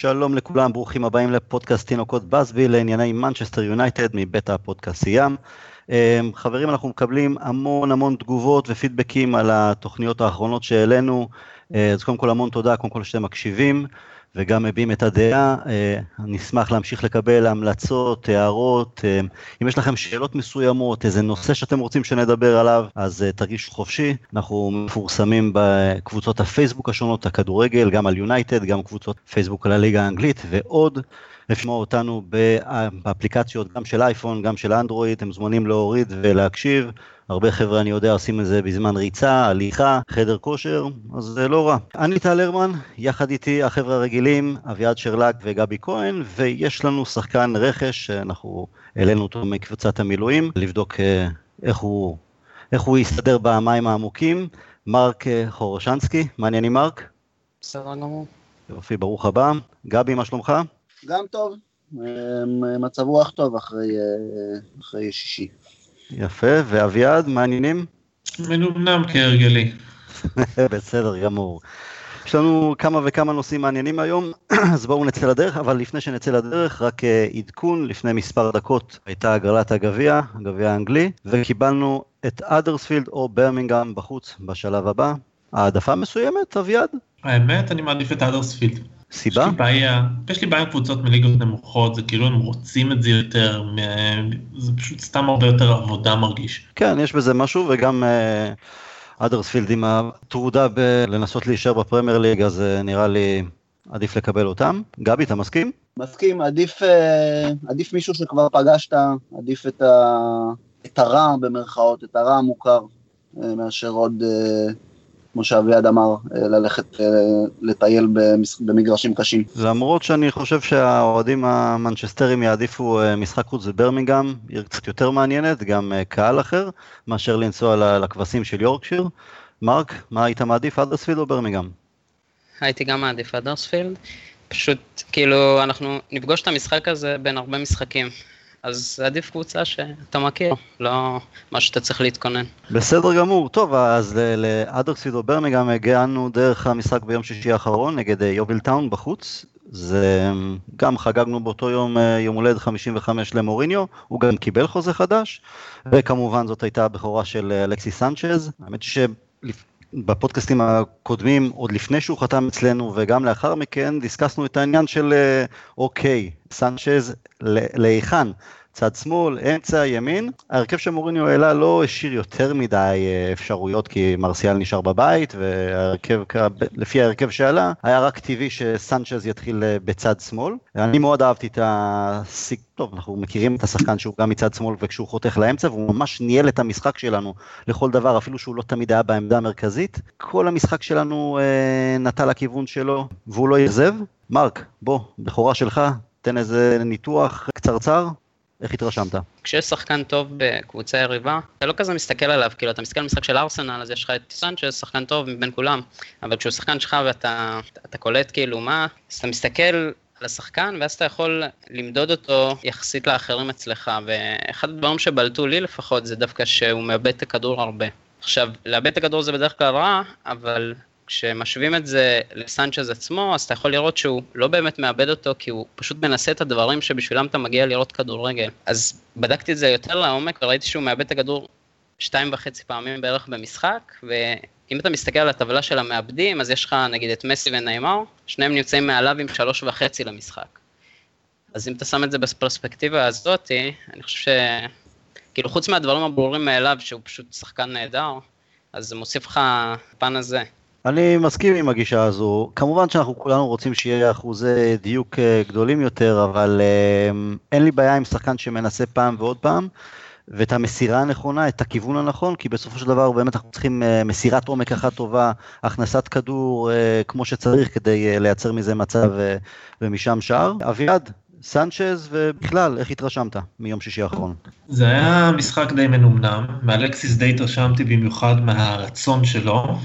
שלום לכולם, ברוכים הבאים לפודקאסט תינוקות בסבי לענייני מנצ'סטר יונייטד מבית הפודקאסט ים. אמ, חברים, אנחנו מקבלים המון המון תגובות ופידבקים על התוכניות האחרונות שהעלינו, אה, אז קודם כל המון תודה, קודם כל שאתם מקשיבים. וגם מביעים את הדעה. אה, אני אשמח להמשיך לקבל המלצות, הערות. אה, אם יש לכם שאלות מסוימות, איזה נושא שאתם רוצים שנדבר עליו, אז אה, תרגישו חופשי. אנחנו מפורסמים בקבוצות הפייסבוק השונות, הכדורגל, גם על יונייטד, גם קבוצות פייסבוק על הליגה האנגלית ועוד. לשמוע אותנו באפליקציות גם של אייפון, גם של אנדרואיד, אתם מוזמנים להוריד ולהקשיב. הרבה חבר'ה, אני יודע, עושים את זה בזמן ריצה, הליכה, חדר כושר, אז זה לא רע. אני טל הרמן, יחד איתי החבר'ה הרגילים, אביעד שרלק וגבי כהן, ויש לנו שחקן רכש, שאנחנו העלינו אותו מקבוצת המילואים, לבדוק אה, איך הוא, איך הוא יסתדר במים העמוקים. מרק אה, חורשנסקי, מעניינים מרק? בסדר גמור. יופי, ברוך הבא. גבי, מה שלומך? גם טוב, אה, מצב רוח טוב אחרי, אחרי שישי. יפה, ואביעד, מעניינים? מנומנם כהרגלי. בסדר גמור. יש לנו כמה וכמה נושאים מעניינים היום, אז בואו נצא לדרך, אבל לפני שנצא לדרך, רק אה, עדכון, לפני מספר דקות הייתה הגרלת הגביע, הגביע האנגלי, וקיבלנו את אדרספילד או ברמינגהם בחוץ בשלב הבא. העדפה מסוימת, אביעד? האמת, אני מעדיף את אדרספילד. סיבה? יש לי בעיה, יש לי בעיה עם קבוצות מליגות נמוכות, זה כאילו הם רוצים את זה יותר, זה פשוט סתם הרבה יותר עבודה מרגיש. כן, יש בזה משהו, וגם אדרספילד uh, עם הטרודה בלנסות להישאר בפרמייר ליג, אז uh, נראה לי עדיף לקבל אותם. גבי, אתה מסכים? מסכים, עדיף, uh, עדיף מישהו שכבר פגשת, עדיף את, ה, את הרע במרכאות, את הרע המוכר, מאשר עוד... כמו שאביעד אמר, אה, ללכת אה, לטייל במגרשים קשים. למרות שאני חושב שהאוהדים המנצ'סטרים יעדיפו אה, משחק חוץ בברמינגהם, עיר קצת יותר מעניינת, גם קהל אחר, מאשר לנסוע לכבשים של יורקשיר. מרק, מה היית מעדיף, אדרספילד או ברמינגהם? הייתי גם מעדיף אדרספילד. פשוט, כאילו, אנחנו נפגוש את המשחק הזה בין הרבה משחקים. אז עדיף קבוצה שאתה מכיר, לא מה שאתה צריך להתכונן. בסדר גמור. טוב, אז לאדרספיד או ברמיגם הגענו דרך המשחק ביום שישי האחרון נגד אה, יוביל טאון בחוץ. זה גם חגגנו באותו יום אה, יום הולדת 55 למוריניו, הוא גם קיבל חוזה חדש, וכמובן זאת הייתה הבכורה של אה, אלכסי סנצ'ז. האמת היא שבפודקאסטים הקודמים, עוד לפני שהוא חתם אצלנו וגם לאחר מכן, דיסקסנו את העניין של אוקיי, סנצ'ז להיכן? צד שמאל, אמצע, ימין. ההרכב שמוריניו העלה לא השאיר יותר מדי אה, אפשרויות כי מרסיאל נשאר בבית והרכב, לפי ההרכב שעלה, היה רק טבעי שסנצ'ז יתחיל אה, בצד שמאל. אני מאוד אהבתי את הסיק... טוב, אנחנו מכירים את השחקן שהוא גם מצד שמאל וכשהוא חותך לאמצע והוא ממש ניהל את המשחק שלנו לכל דבר, אפילו שהוא לא תמיד היה בעמדה המרכזית. כל המשחק שלנו אה, נטה לכיוון שלו והוא לא אכזב. מרק, בוא, בכורה שלך, תן איזה ניתוח קצרצר. איך התרשמת? כשיש שחקן טוב בקבוצה יריבה, אתה לא כזה מסתכל עליו, כאילו אתה מסתכל על משחק של ארסנל, אז יש לך את סנצ'ס, שחקן טוב מבין כולם, אבל כשהוא שחקן שלך ואתה אתה קולט כאילו מה, אז אתה מסתכל על השחקן, ואז אתה יכול למדוד אותו יחסית לאחרים אצלך, ואחד הדברים שבלטו לי לפחות, זה דווקא שהוא מאבד את הכדור הרבה. עכשיו, לאבד את הכדור זה בדרך כלל רע, אבל כשמשווים את זה לסנצ'ז עצמו, אז אתה יכול לראות שהוא לא באמת מאבד אותו, כי הוא פשוט מנסה את הדברים שבשבילם אתה מגיע לראות כדורגל. אז בדקתי את זה יותר לעומק, וראיתי שהוא מאבד את הכדור שתיים וחצי פעמים בערך במשחק, ואם אתה מסתכל על הטבלה של המאבדים, אז יש לך נגיד את מסי וניימר, שניהם נמצאים מעליו עם שלוש וחצי למשחק. אז אם אתה שם את זה בפרספקטיבה הזאת, אני חושב ש... כאילו חוץ מהדברים הברורים מאליו, שהוא פשוט שחקן נהדר, אז זה מוסיף לך פן הזה. אני מסכים עם הגישה הזו. כמובן שאנחנו כולנו רוצים שיהיה אחוזי דיוק אה, גדולים יותר, אבל אה, אין לי בעיה עם שחקן שמנסה פעם ועוד פעם, ואת המסירה הנכונה, את הכיוון הנכון, כי בסופו של דבר באמת אנחנו צריכים אה, מסירת עומק אחת טובה, הכנסת כדור כמו שצריך כדי לייצר מזה מצב ומשם שער. אביעד, סנצ'ז ובכלל, איך התרשמת מיום שישי האחרון? זה היה משחק די מנומנם, מאלקסיס די התרשמתי במיוחד מהרצון שלו,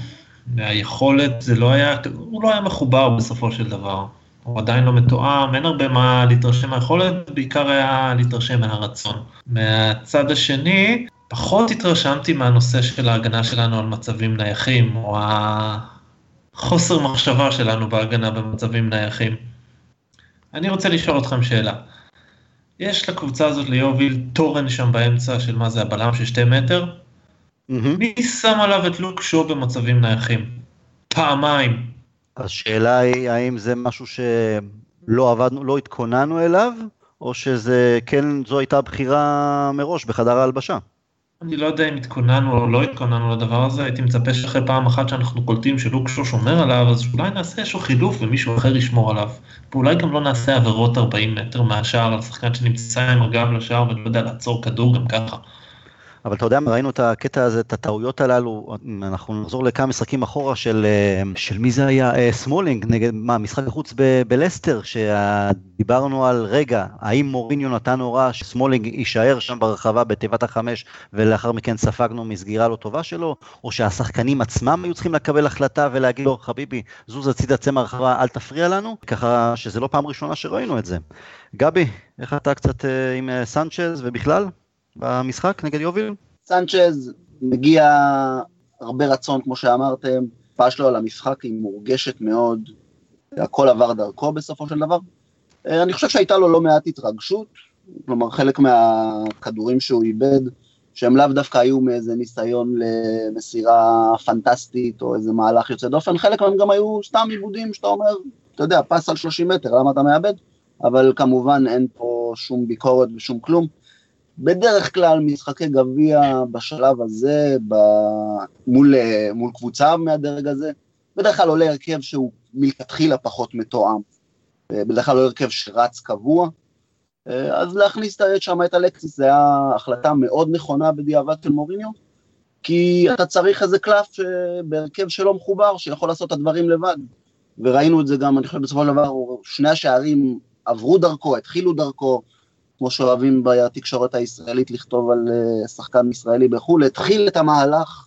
והיכולת, זה לא היה, הוא לא היה מחובר בסופו של דבר. הוא עדיין לא מתואם, אין הרבה מה להתרשם מהיכולת, בעיקר היה להתרשם מהרצון. מהצד השני, פחות התרשמתי מהנושא של ההגנה שלנו על מצבים נייחים, או החוסר מחשבה שלנו בהגנה במצבים נייחים. אני רוצה לשאול אתכם שאלה. יש לקבוצה הזאת ליוביל תורן שם באמצע של מה זה הבלם של שתי מטר? מי שם עליו את לוק שו במצבים נייחים? פעמיים. השאלה היא האם זה משהו שלא עבדנו, לא התכוננו אליו, או שזה כן, זו הייתה בחירה מראש בחדר ההלבשה. אני לא יודע אם התכוננו או לא התכוננו לדבר הזה, הייתי מצפה שאחרי פעם אחת שאנחנו קולטים שלוק שו שומר עליו, אז אולי נעשה איזשהו חילוף ומישהו אחר ישמור עליו. ואולי גם לא נעשה עבירות 40 מטר מהשער על שחקן שנמצא עם הגב לשער ולא יודע לעצור כדור גם ככה. אבל אתה יודע, ראינו את הקטע הזה, את הטעויות הללו, אנחנו נחזור לכמה משחקים אחורה של, אה, של מי זה היה, אה, סמולינג, נגד, מה, משחק החוץ בלסטר, שדיברנו על, רגע, האם מוריניו נתן הוראה שסמולינג יישאר שם ברחבה בתיבת החמש, ולאחר מכן ספגנו מסגירה לא טובה שלו, או שהשחקנים עצמם היו צריכים לקבל החלטה ולהגיד לו, חביבי, זוז הצידה צא מהרחבה, אל תפריע לנו, ככה שזה לא פעם ראשונה שראינו את זה. גבי, איך אתה קצת אה, עם סנצ'ז ובכלל? במשחק נגד יוביל? סנצ'ז מגיע הרבה רצון, כמו שאמרתם, ההשפעה שלו על המשחק היא מורגשת מאוד, הכל עבר דרכו בסופו של דבר. אה, אני חושב שהייתה לו לא מעט התרגשות, כלומר חלק מהכדורים שהוא איבד, שהם לאו דווקא היו מאיזה ניסיון למסירה פנטסטית או איזה מהלך יוצא דופן, חלק מהם גם היו סתם עיבודים שאתה אומר, אתה יודע, פס על 30 מטר, למה אתה מאבד? אבל כמובן אין פה שום ביקורת ושום כלום. בדרך כלל משחקי גביע בשלב הזה, ב... מול, מול קבוצה מהדרג הזה, בדרך כלל עולה הרכב שהוא מלכתחילה פחות מתואם. בדרך כלל לא הרכב שרץ קבוע. אז להכניס שם את אלקסיס זה היה החלטה מאוד נכונה בדיעבד של מוריניו, כי אתה צריך איזה קלף בהרכב שלא מחובר, שיכול לעשות את הדברים לבד. וראינו את זה גם, אני חושב בסופו של דבר, שני השערים עברו דרכו, התחילו דרכו, כמו שאוהבים בתקשורת הישראלית לכתוב על אה, שחקן ישראלי בחו"ל, התחיל את המהלך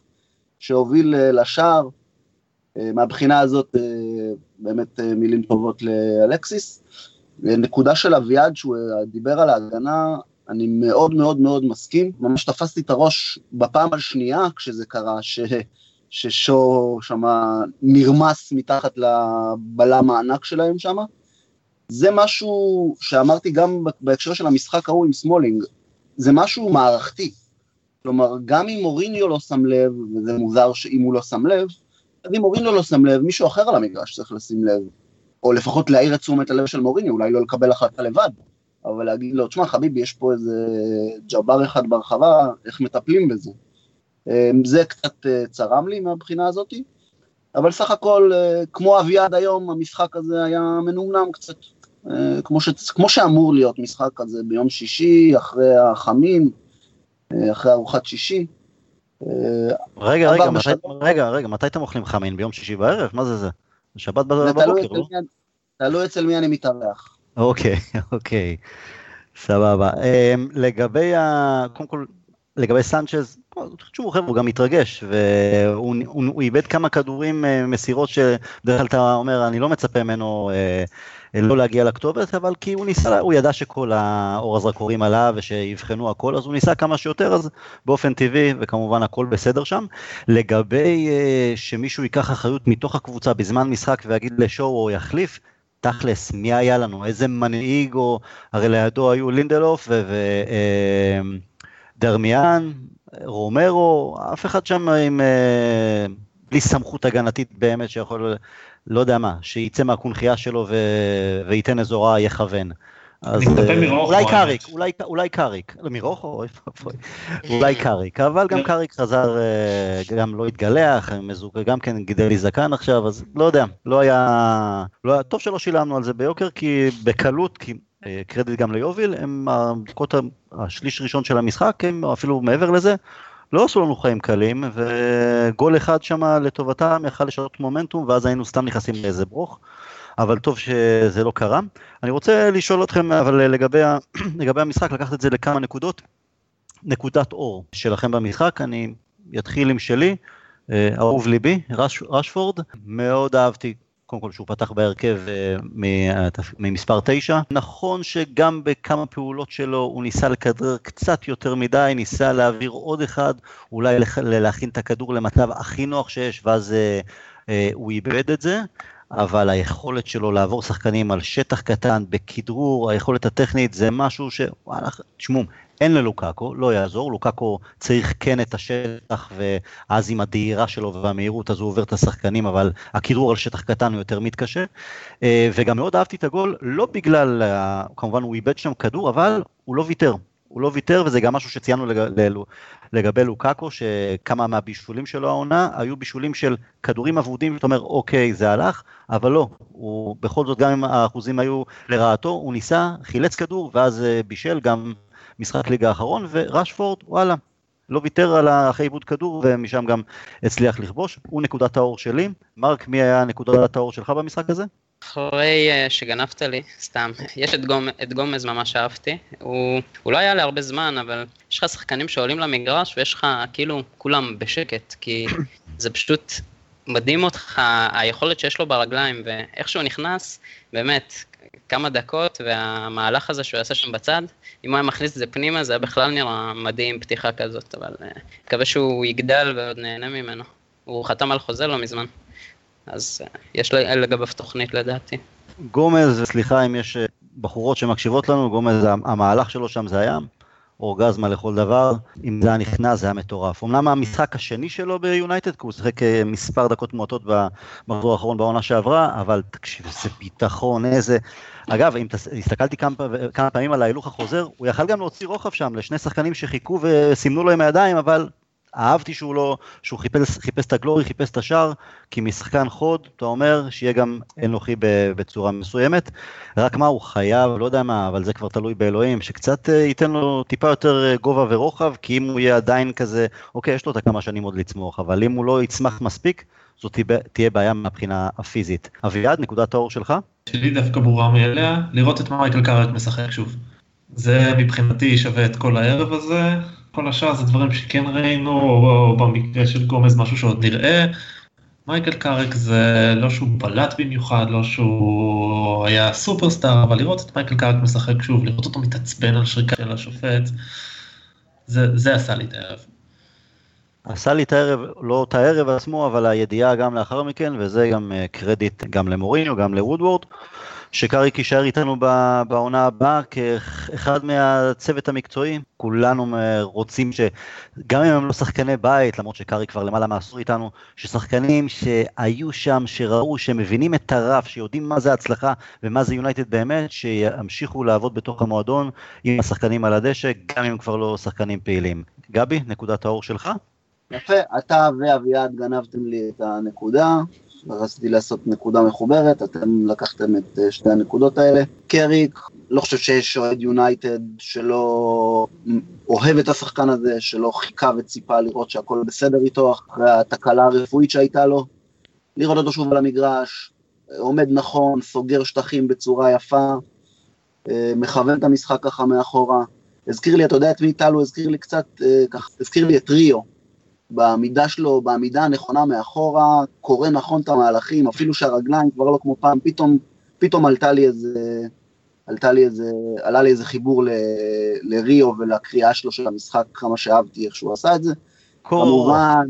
שהוביל אה, לשער. אה, מהבחינה הזאת באמת מילים טובות לאלקסיס. נקודה של אביעד שהוא דיבר על ההגנה, אני מאוד מאוד מאוד מסכים, ממש תפסתי את הראש בפעם השנייה כשזה קרה, ש... ששו שמה נרמס מתחת לבלם הענק שלהם שמה. זה משהו שאמרתי גם בהקשר של המשחק ההוא עם סמולינג, זה משהו מערכתי. כלומר, גם אם מוריניו לא שם לב, וזה מוזר שאם הוא לא שם לב, אז אם מוריניו לא שם לב, מישהו אחר על המגרש צריך לשים לב. או לפחות להעיר את תשומת הלב של מוריניו, אולי לא לקבל החלטה לבד, אבל להגיד לו, תשמע חביבי, יש פה איזה ג'בר אחד ברחבה, איך מטפלים בזה? אמ, זה קצת אה, צרם לי מהבחינה הזאתי, אבל סך הכל, אה, כמו אביעד היום, המשחק הזה היה מנומנם קצת. אה, כמו, ש... כמו שאמור להיות משחק כזה ביום שישי, אחרי החמים, אה, אחרי ארוחת שישי. אה, רגע, רגע, מתי, רגע, רגע, מתי אתם אוכלים חמין? ביום שישי בערב? מה זה זה? שבת בבוקר, לא? תלוי אצל מי אני מתארח. אוקיי, אוקיי, סבבה. לגבי ה... קודם כל, לגבי סנצ'ז, תשמעו חבר'ה, הוא גם התרגש, והוא איבד כמה כדורים, מסירות שבדרך כלל אתה אומר, אני לא מצפה ממנו לא להגיע לכתובת, אבל כי הוא ניסה, הוא ידע שכל האור הזרקורים עליו ושיבחנו הכל, אז הוא ניסה כמה שיותר, אז באופן טבעי, וכמובן הכל בסדר שם. לגבי uh, שמישהו ייקח אחריות מתוך הקבוצה בזמן משחק ויגיד לשואו או יחליף, תכלס, מי היה לנו? איזה מנהיג, או הרי לידו היו לינדלוף ודרמיאן, אה, רומרו, אף אחד שם עם... Uh, בלי סמכות הגנתית באמת שיכול לא יודע מה, שייצא מהקונכייה שלו ו... וייתן איזו הוראה יכוון. אז אה, אולי קאריק, אולי, אולי קאריק, לא מרוחו, אוי ואבוי, אולי קאריק, אבל גם קאריק חזר, אה, גם לא התגלח, גם כן גידל לי זקן עכשיו, אז לא יודע, לא היה, לא היה, טוב שלא שילמנו על זה ביוקר, כי בקלות, כי אה, קרדיט גם ליוביל, הם הדקות, השליש ראשון של המשחק, הם אפילו מעבר לזה, לא עשו לנו חיים קלים, וגול אחד שם לטובתם יכל לשנות מומנטום, ואז היינו סתם נכנסים לאיזה ברוך, אבל טוב שזה לא קרה. אני רוצה לשאול אתכם, אבל לגבי, לגבי המשחק, לקחת את זה לכמה נקודות. נקודת אור שלכם במשחק, אני אתחיל עם שלי, אה, אהוב ליבי, רש, רשפורד, מאוד אהבתי קודם כל שהוא פתח בהרכב אה, ממספר 9. נכון שגם בכמה פעולות שלו הוא ניסה לכדרר קצת יותר מדי, ניסה להעביר עוד אחד, אולי להכין את הכדור למצב הכי נוח שיש, ואז אה, אה, הוא איבד את זה. אבל היכולת שלו לעבור שחקנים על שטח קטן, בכדרור, היכולת הטכנית, זה משהו ש... וואלה, תשמעו, אין ללוקאקו, לא יעזור, לוקאקו צריך כן את השטח, ואז עם הדהירה שלו והמהירות אז הוא עובר את השחקנים, אבל הכדרור על שטח קטן הוא יותר מתקשה. אה, וגם מאוד אהבתי את הגול, לא בגלל, כמובן הוא איבד שם כדור, אבל הוא לא ויתר. הוא לא ויתר, וזה גם משהו שציינו לג... לגבי לוקאקו, שכמה מהבישולים שלו העונה היו בישולים של כדורים אבודים, זאת אומרת, אוקיי, זה הלך, אבל לא, הוא בכל זאת, גם אם האחוזים היו לרעתו, הוא ניסה, חילץ כדור, ואז אה, בישל גם משחק ליגה האחרון, ורשפורד, וואלה, לא ויתר על אחרי עיבוד כדור, ומשם גם הצליח לכבוש. הוא נקודת האור שלי. מרק, מי היה נקודת האור שלך במשחק הזה? אחרי uh, שגנבת לי, סתם, יש את, גומ, את גומז ממש אהבתי, הוא, הוא לא היה להרבה זמן, אבל יש לך שחקנים שעולים למגרש ויש לך כאילו כולם בשקט, כי זה פשוט מדהים אותך, היכולת שיש לו ברגליים, ואיך שהוא נכנס, באמת, כמה דקות, והמהלך הזה שהוא יעשה שם בצד, אם הוא היה מכניס את זה פנימה, זה היה בכלל נראה מדהים, פתיחה כזאת, אבל uh, מקווה שהוא יגדל ועוד נהנה ממנו. הוא חתם על חוזה לא מזמן. אז uh, יש לגביו תוכנית לדעתי. גומז, סליחה אם יש אה, בחורות שמקשיבות לנו, גומז, המהלך שלו שם זה היה אורגזמה לכל דבר, אם זה היה נכנס זה היה מטורף. אמנם המשחק השני שלו ביונייטד, כי הוא שיחק אה, מספר דקות מועטות במחזור האחרון בעונה שעברה, אבל תקשיב, איזה ביטחון, איזה... אגב, אם הסתכלתי כמה, כמה פעמים על ההילוך החוזר, הוא יכל גם להוציא רוחב שם לשני שחקנים שחיכו וסימנו לו עם הידיים, אבל אהבתי שהוא לא, שהוא חיפש, חיפש את הגלורי, חיפש את השער, כי משחקן חוד, אתה אומר, שיהיה גם אנוכי בצורה מסוימת. רק מה, הוא חייב, לא יודע מה, אבל זה כבר תלוי באלוהים, שקצת אה, ייתן לו טיפה יותר אה, גובה ורוחב, כי אם הוא יהיה עדיין כזה, אוקיי, יש לו את הכמה שנים עוד לצמוח, אבל אם הוא לא יצמח מספיק, זאת תהיה בעיה מהבחינה הפיזית. אביעד, נקודת האור שלך? שלי דווקא ברורה מאליה, לראות את מייקל קאריק משחק שוב. זה מבחינתי שווה את כל הערב הזה, כל השאר זה דברים שכן ראינו, או, או במקרה של גומז משהו שעוד נראה. מייקל קאריק זה לא שהוא בלט במיוחד, לא שהוא היה סופרסטאר, אבל לראות את מייקל קאריק משחק שוב, לראות אותו מתעצבן על שריקה של השופט, זה, זה עשה לי את הערב. עשה לי את הערב, לא את הערב עצמו, אבל הידיעה גם לאחר מכן, וזה גם אה, קרדיט גם למוריניו, גם לוודוורד. שקאריק יישאר איתנו בעונה הבאה כאחד מהצוות המקצועי. כולנו רוצים שגם אם הם לא שחקני בית, למרות שקאריק כבר למעלה מעשור איתנו, ששחקנים שהיו שם, שראו, שמבינים את הרף, שיודעים מה זה הצלחה ומה זה יונייטד באמת, שימשיכו לעבוד בתוך המועדון עם השחקנים על הדשא, גם אם כבר לא שחקנים פעילים. גבי, נקודת האור שלך? יפה, אתה ואביעד גנבתם לי את הנקודה. רציתי לעשות נקודה מחוברת, אתם לקחתם את אה, שתי הנקודות האלה. קריק, לא חושב שיש אוהד יונייטד שלא אוהב את השחקן הזה, שלא חיכה וציפה לראות שהכל בסדר איתו, אחרי התקלה הרפואית שהייתה לו. לראות אותו שוב על המגרש, עומד נכון, סוגר שטחים בצורה יפה, אה, מכוון את המשחק ככה מאחורה. הזכיר לי, אתה יודע את מי הוא הזכיר לי קצת, אה, ככה, הזכיר לי את ריו, בעמידה שלו, בעמידה הנכונה מאחורה, קורא נכון את המהלכים, אפילו שהרגליים כבר לא כמו פעם, פתאום, פתאום עלתה לי איזה, עלתה לי איזה, עלה לי איזה חיבור ל, לריו ולקריאה שלו של המשחק, כמה שאהבתי איך שהוא עשה את זה. קור כמובן,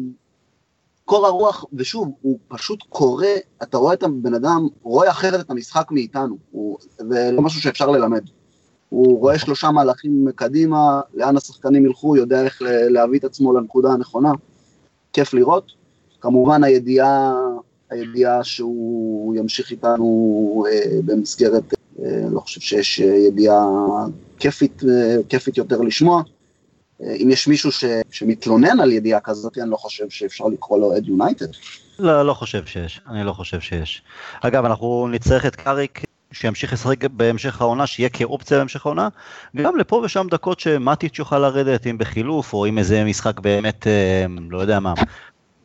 קור הרוח, ושוב, הוא פשוט קורא, אתה רואה את הבן אדם, רואה אחרת את המשחק מאיתנו, הוא, זה לא משהו שאפשר ללמד. הוא רואה שלושה מהלכים קדימה, לאן השחקנים ילכו, יודע איך להביא את עצמו לנקודה הנכונה, כיף לראות. כמובן הידיעה, הידיעה שהוא ימשיך איתנו אה, במסגרת, אה, לא חושב שיש ידיעה כיפית, אה, כיפית יותר לשמוע. אה, אם יש מישהו ש, שמתלונן על ידיעה כזאת, אני לא חושב שאפשר לקרוא לו אד יונייטד. לא, לא חושב שיש, אני לא חושב שיש. אגב, אנחנו נצטרך את קאריק שימשיך לשחק בהמשך העונה, שיהיה כאופציה בהמשך העונה, וגם לפה ושם דקות שמטיץ' יוכל לרדת, אם בחילוף, או אם איזה משחק באמת, אה, לא יודע מה,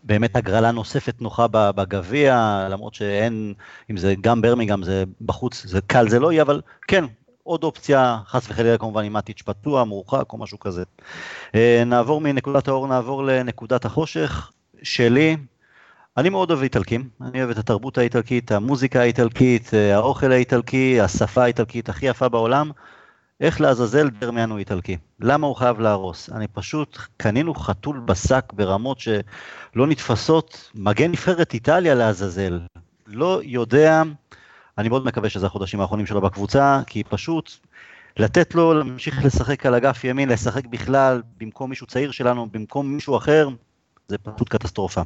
באמת הגרלה נוספת נוחה בגביע, למרות שאין, אם זה גם ברמיגם, זה בחוץ, זה קל זה לא יהיה, אבל כן, עוד אופציה, חס וחלילה כמובן עם מטיץ' פתוח, מורחק או משהו כזה. אה, נעבור מנקודת האור, נעבור לנקודת החושך שלי. אני מאוד אוהב איטלקים, אני אוהב את התרבות האיטלקית, המוזיקה האיטלקית, אה, האוכל האיטלקי, השפה האיטלקית הכי יפה בעולם. איך לעזאזל דרמיאן הוא איטלקי? למה הוא חייב להרוס? אני פשוט, קנינו חתול בשק ברמות שלא נתפסות. מגן נבחרת איטליה לעזאזל. לא יודע, אני מאוד מקווה שזה החודשים האחרונים שלו בקבוצה, כי פשוט לתת לו להמשיך לשחק על אגף ימין, לשחק בכלל, במקום מישהו צעיר שלנו, במקום מישהו אחר, זה פשוט קטסטרופה.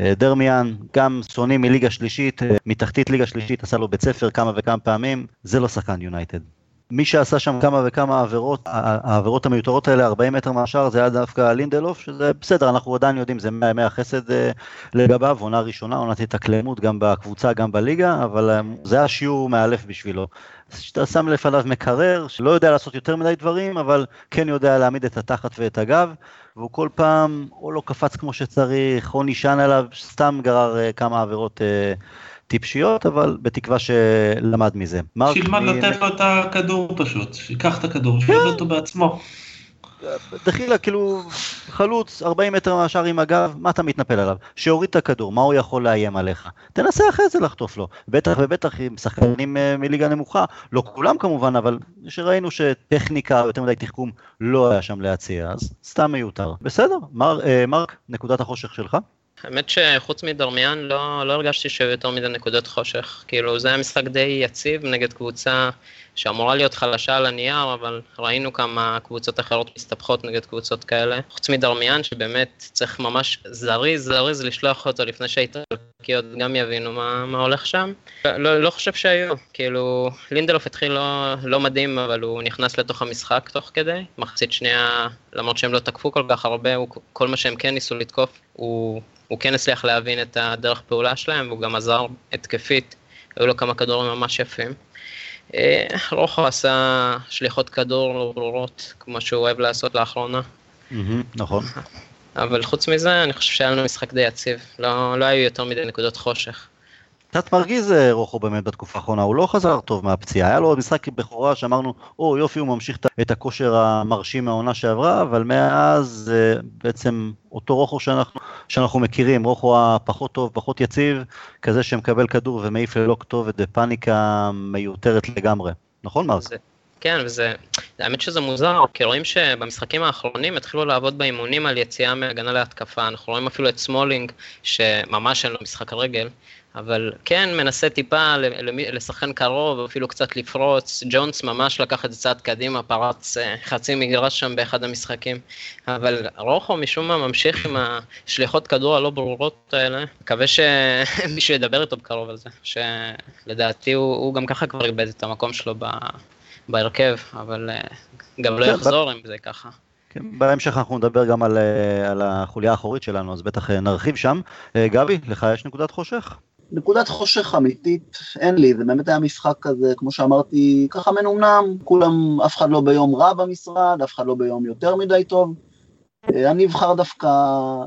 אה, דרמיאן, גם שונאים מליגה שלישית, אה, מתחתית ליגה שלישית, עשה לו בית ספר כמה וכמה פעמים, זה לא שחקן יונייטד. מי שעשה שם כמה וכמה עבירות, העבירות המיותרות האלה, 40 מטר מהשאר, זה היה דווקא לינדלוף, שזה בסדר, אנחנו עדיין יודעים, זה 100 ימי החסד אה, לגביו, עונה ראשונה, עונת התאקלמות גם בקבוצה, גם בליגה, אבל זה היה שיעור מאלף בשבילו. שאתה שם לפניו מקרר, שלא יודע לעשות יותר מדי דברים, אבל כן יודע להעמיד את התחת ואת הגב, והוא כל פעם או לא קפץ כמו שצריך, או נשען עליו, סתם גרר אה, כמה עבירות אה, טיפשיות, אבל בתקווה שלמד מזה. שילמד מ... לתת לו את הכדור פשוט, שיקח את הכדור, כן. אותו בעצמו. דחילה, כאילו, חלוץ, 40 מטר מהשאר עם הגב, מה אתה מתנפל עליו? שיוריד את הכדור, מה הוא יכול לאיים עליך? תנסה אחרי זה לחטוף לו. בטח ובטח עם שחקנים אה, מליגה נמוכה, לא כולם כמובן, אבל שראינו שטכניקה, יותר מדי תחכום, לא היה שם להציע, אז סתם מיותר. בסדר, מר, אה, מרק, נקודת החושך שלך? האמת שחוץ מדרמיאן לא, לא הרגשתי שהיו יותר מדי נקודות חושך. כאילו זה היה משחק די יציב נגד קבוצה שאמורה להיות חלשה על הנייר, אבל ראינו כמה קבוצות אחרות מסתבכות נגד קבוצות כאלה. חוץ מדרמיאן שבאמת צריך ממש זריז זריז לשלוח אותו לפני שהאיטלקיות גם יבינו מה, מה הולך שם. לא, לא חושב שהיו, כאילו לינדלוף התחיל לא, לא מדהים, אבל הוא נכנס לתוך המשחק תוך כדי. מחצית שנייה, למרות שהם לא תקפו כל כך הרבה, הוא, כל מה שהם כן ניסו לתקוף, הוא הוא כן הצליח להבין את הדרך פעולה שלהם, והוא גם עזר התקפית, היו לו כמה כדורים ממש יפים. אה, רוחו עשה שליחות כדור לא ברורות, כמו שהוא אוהב לעשות לאחרונה. נכון. אבל חוץ מזה, אני חושב שהיה לנו משחק די יציב, לא, לא היו יותר מדי נקודות חושך. קצת מרגיז אה, רוחו באמת בתקופה האחרונה, הוא לא חזר טוב מהפציעה, היה לו משחק בכורה שאמרנו, או יופי הוא ממשיך את הכושר המרשים מהעונה שעברה, אבל מאז זה אה, בעצם אותו רוחו שאנחנו, שאנחנו מכירים, רוחו הפחות טוב, פחות יציב, כזה שמקבל כדור ומעיף ללא כתובת בפאניקה מיותרת לגמרי, נכון מרק? כן, וזה, האמת שזה מוזר, כי רואים שבמשחקים האחרונים התחילו לעבוד באימונים על יציאה מהגנה להתקפה, אנחנו רואים אפילו את סמולינג, שממש אין לו משחק הרגל, אבל כן מנסה טיפה לשחקן קרוב, אפילו קצת לפרוץ. ג'ונס ממש לקח את זה צעד קדימה, פרץ אה, חצי מגרש שם באחד המשחקים. אבל רוחו משום מה ממשיך עם השליחות כדור הלא ברורות האלה. מקווה שמישהו ידבר איתו בקרוב על זה, שלדעתי הוא, הוא גם ככה כבר איבד את המקום שלו ב, בהרכב, אבל אה, גם לא כן, יחזור אם זה ככה. כן, בהמשך אנחנו נדבר גם על, אה, על החוליה האחורית שלנו, אז בטח נרחיב שם. גבי, לך יש נקודת חושך? נקודת חושך אמיתית אין לי, זה באמת היה משחק כזה, כמו שאמרתי, ככה מנומנם, כולם, אף אחד לא ביום רע במשרד, אף אחד לא ביום יותר מדי טוב. אה, אני אבחר דווקא,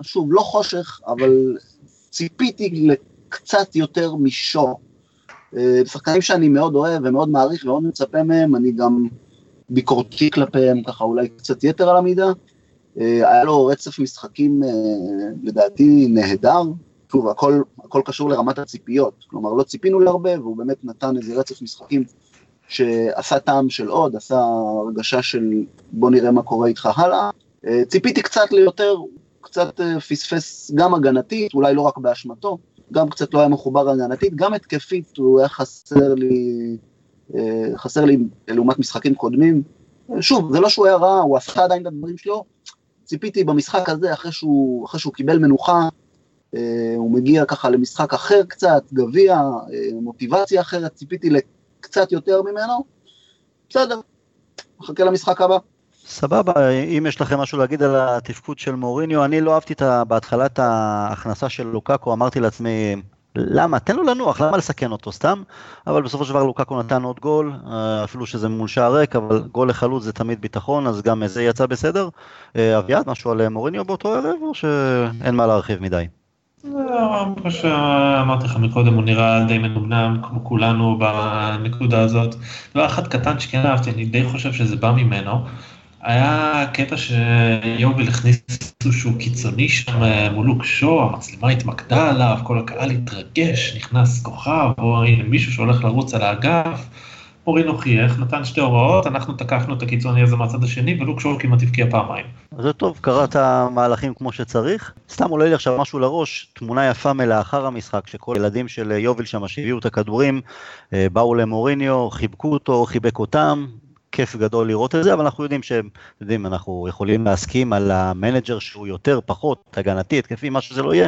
שוב, לא חושך, אבל ציפיתי לקצת יותר משו. אה, שחקנים שאני מאוד אוהב ומאוד מעריך ומאוד מצפה מהם, אני גם ביקורתי כלפיהם, ככה אולי קצת יתר על המידה. אה, היה לו רצף משחקים לדעתי נהדר, שוב, הכל, הכל קשור לרמת הציפיות, כלומר לא ציפינו להרבה, והוא באמת נתן איזה רצף משחקים שעשה טעם של עוד, עשה הרגשה של בוא נראה מה קורה איתך הלאה. אה, ציפיתי קצת ליותר, קצת אה, פספס גם הגנתית, אולי לא רק באשמתו, גם קצת לא היה מחובר הגנתית, גם התקפית הוא היה חסר לי, אה, חסר לי לעומת משחקים קודמים. שוב, זה לא שהוא היה רע, הוא עשה עדיין את הדברים שלו, ציפיתי במשחק הזה, אחרי שהוא, אחרי שהוא קיבל מנוחה, אה, הוא מגיע ככה למשחק אחר קצת, גביע, אה, מוטיבציה אחרת, ציפיתי לקצת יותר ממנו, בסדר, מחכה למשחק הבא. סבבה, אם יש לכם משהו להגיד על התפקוד של מוריניו, אני לא אהבתי את בהתחלת ההכנסה של לוקאקו, אמרתי לעצמי, למה? תן לו לנוח, למה לסכן אותו סתם? אבל בסופו של דבר לוקאקו נתן עוד גול, אה, אפילו שזה מול שער ריק, אבל גול לחלוץ זה תמיד ביטחון, אז גם זה יצא בסדר. אביעד, משהו על מוריניו באותו ערב, או שאין מה להרחיב מדי? לא, כמו שאמרתי לך מקודם, הוא נראה די מנומנם, כמו כולנו בנקודה הזאת. דבר אחד קטן שכן אהבתי, אני די חושב שזה בא ממנו. היה קטע שיובל הכניס איזשהו קיצוני שם אה, מול לוקשו, המצלמה התמקדה עליו, כל הקהל התרגש, נכנס כוכב, או הנה מישהו שהולך לרוץ על האגף. מורינו חייך, נתן שתי הוראות, אנחנו תקפנו את הקיצוני הזה מהצד השני, ולוק שור כמעט הבקיע פעמיים. זה טוב, קראת מהלכים כמו שצריך. סתם עולה לי עכשיו משהו לראש, תמונה יפה מלאחר המשחק, שכל ילדים של יוביל שם שהביאו את הכדורים, אה, באו למוריניו, חיבקו אותו, חיבק אותם, כיף גדול לראות את זה, אבל אנחנו יודעים שהם, יודעים, אנחנו יכולים להסכים על המנג'ר שהוא יותר, פחות, הגנתי, התקפי, מה שזה לא יהיה,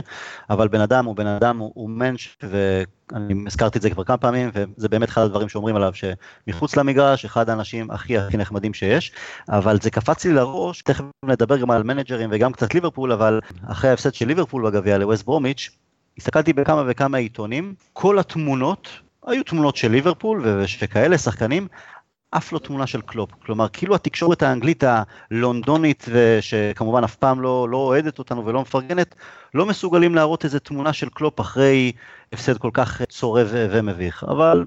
אבל בן אדם הוא בן אדם, הוא, הוא מענטש, ואני הזכרתי את זה כבר כמה פעמים, וזה באמת אחד הדברים שאומרים עליו, שמחוץ למגרש, אחד האנשים הכי הכי נחמדים שיש, אבל זה קפץ לי לראש, תכף נדבר גם על מנג'רים וגם קצת ליברפול, אבל אחרי ההפסד של ליברפול בגביע לווסט ברומיץ', הסתכלתי בכמה וכמה עיתונים, כל התמונות היו תמונות של ליברפול ושכאלה שחקנים, אף לא תמונה של קלופ. כלומר, כאילו התקשורת האנגלית הלונדונית, שכמובן אף פעם לא, לא אוהדת אותנו ולא מפרגנת, לא מסוגלים להראות איזה תמונה של קלופ אחרי הפסד כל כך צורב ומביך. אבל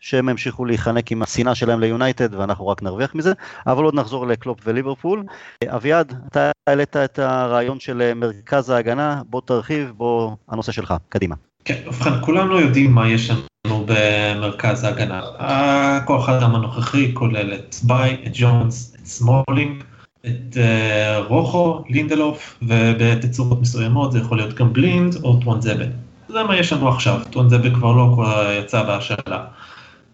שהם ימשיכו להיחנק עם השנאה שלהם ליונייטד ואנחנו רק נרוויח מזה, אבל עוד נחזור לקלופ וליברפול. אביעד, אתה העלית את הרעיון של מרכז ההגנה, בוא תרחיב, בוא הנושא שלך, קדימה. כן, ובכן, כולנו יודעים מה יש לנו במרכז ההגנה. הכוח האדם הנוכחי כולל את ביי, את ג'ונס, את סמולינג, את uh, רוחו, לינדלוף, ובתצורות מסוימות זה יכול להיות גם בלינד או טואנזבי. זה מה יש לנו עכשיו, טואנזבי כבר לא יצא בהשאלה.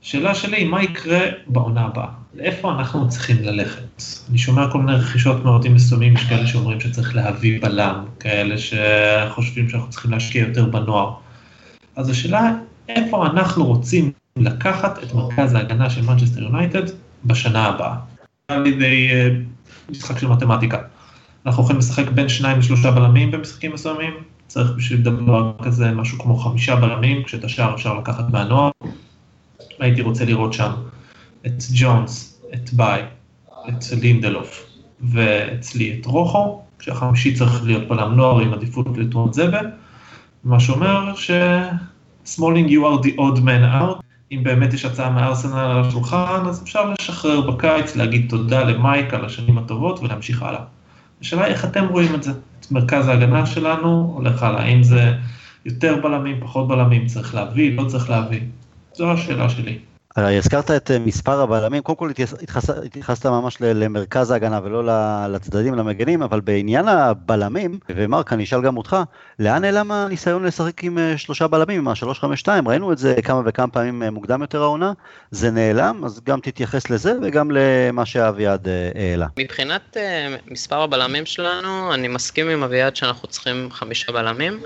שאלה שלי, מה יקרה בעונה הבאה? לאיפה אנחנו צריכים ללכת? אני שומע כל מיני רכישות מאוד מסוימים, יש כאלה שאומרים שצריך להביא בלם, כאלה שחושבים שאנחנו צריכים להשקיע יותר בנוער. אז השאלה, איפה אנחנו רוצים לקחת את מרכז ההגנה של מנצ'סטר יונייטד בשנה הבאה? על ידי אה, משחק של מתמטיקה. אנחנו יכולים לשחק בין שניים לשלושה בלמים במשחקים מסוימים, צריך בשביל דבר כזה משהו כמו חמישה בלמים, כשאת השאר אפשר לקחת מהנוער. הייתי רוצה לראות שם את ג'ונס, את ביי, את לינדלוף ואולי את רוחו, כשהחמישי צריך להיות בלם נוער עם עדיפות לטואנזבי. מה שאומר ש-Smalling you are the odd man out, אם באמת יש הצעה מארסנל על השולחן, אז אפשר לשחרר בקיץ, להגיד תודה למייק על השנים הטובות ולהמשיך הלאה. השאלה היא איך אתם רואים את זה, את מרכז ההגנה שלנו, הולך הלאה, האם זה יותר בלמים, פחות בלמים, צריך להביא, לא צריך להביא, זו השאלה שלי. הזכרת את אה, מספר הבלמים, קודם כל התייחסת ממש למרכז ההגנה ולא לצדדים, למגנים, אבל בעניין הבלמים, ומרק, אני אשאל גם אותך, לאן נעלם הניסיון לשחק עם אה, שלושה בלמים, עם ה-352? ראינו את זה כמה וכמה פעמים אה, מוקדם יותר העונה, זה נעלם, אז גם תתייחס לזה וגם למה שאביעד העלה. מבחינת מספר הבלמים שלנו, אני מסכים עם אביעד שאנחנו צריכים חמישה בלמים,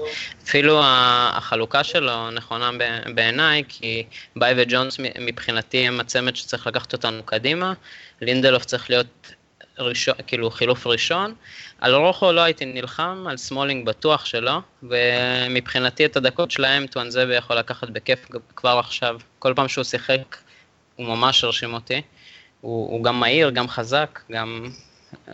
אפילו החלוקה שלו נכונה בעיניי, כי ביי וג'ונס מבחינתי הם הצמד שצריך לקחת אותנו קדימה, לינדלוף צריך להיות ראשון, כאילו חילוף ראשון, על רוחו לא הייתי נלחם, על סמולינג בטוח שלא, ומבחינתי את הדקות שלהם טואנזבי יכול לקחת בכיף כבר עכשיו, כל פעם שהוא שיחק הוא ממש הרשים אותי, הוא, הוא גם מהיר, גם חזק, גם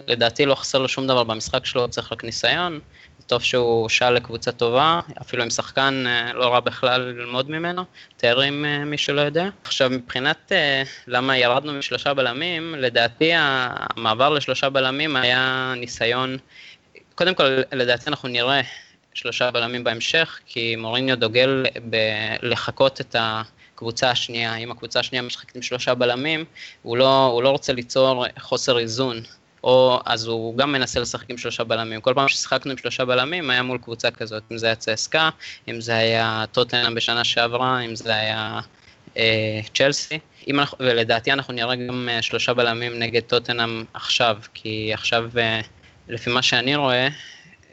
לדעתי לא חסר לו שום דבר במשחק שלו, צריך רק ניסיון, טוב שהוא הושאל לקבוצה טובה, אפילו עם שחקן אה, לא רע בכלל ללמוד ממנו, טרי אם אה, מי שלא יודע. עכשיו מבחינת אה, למה ירדנו משלושה בלמים, לדעתי המעבר לשלושה בלמים היה ניסיון, קודם כל לדעתי אנחנו נראה שלושה בלמים בהמשך, כי מוריניו דוגל בלחקות את ה... הקבוצה השנייה, אם הקבוצה השנייה משחקת עם שלושה בלמים, הוא לא, הוא לא רוצה ליצור חוסר איזון או אז הוא גם מנסה לשחק עם שלושה בלמים. כל פעם ששיחקנו עם שלושה בלמים היה מול קבוצה כזאת, אם זה היה צסקה, אם זה היה טוטנאם בשנה שעברה, אם זה היה אה, צ'לסי. אנחנו, ולדעתי אנחנו נראה גם אה, שלושה בלמים נגד טוטנאם עכשיו, כי עכשיו, אה, לפי מה שאני רואה,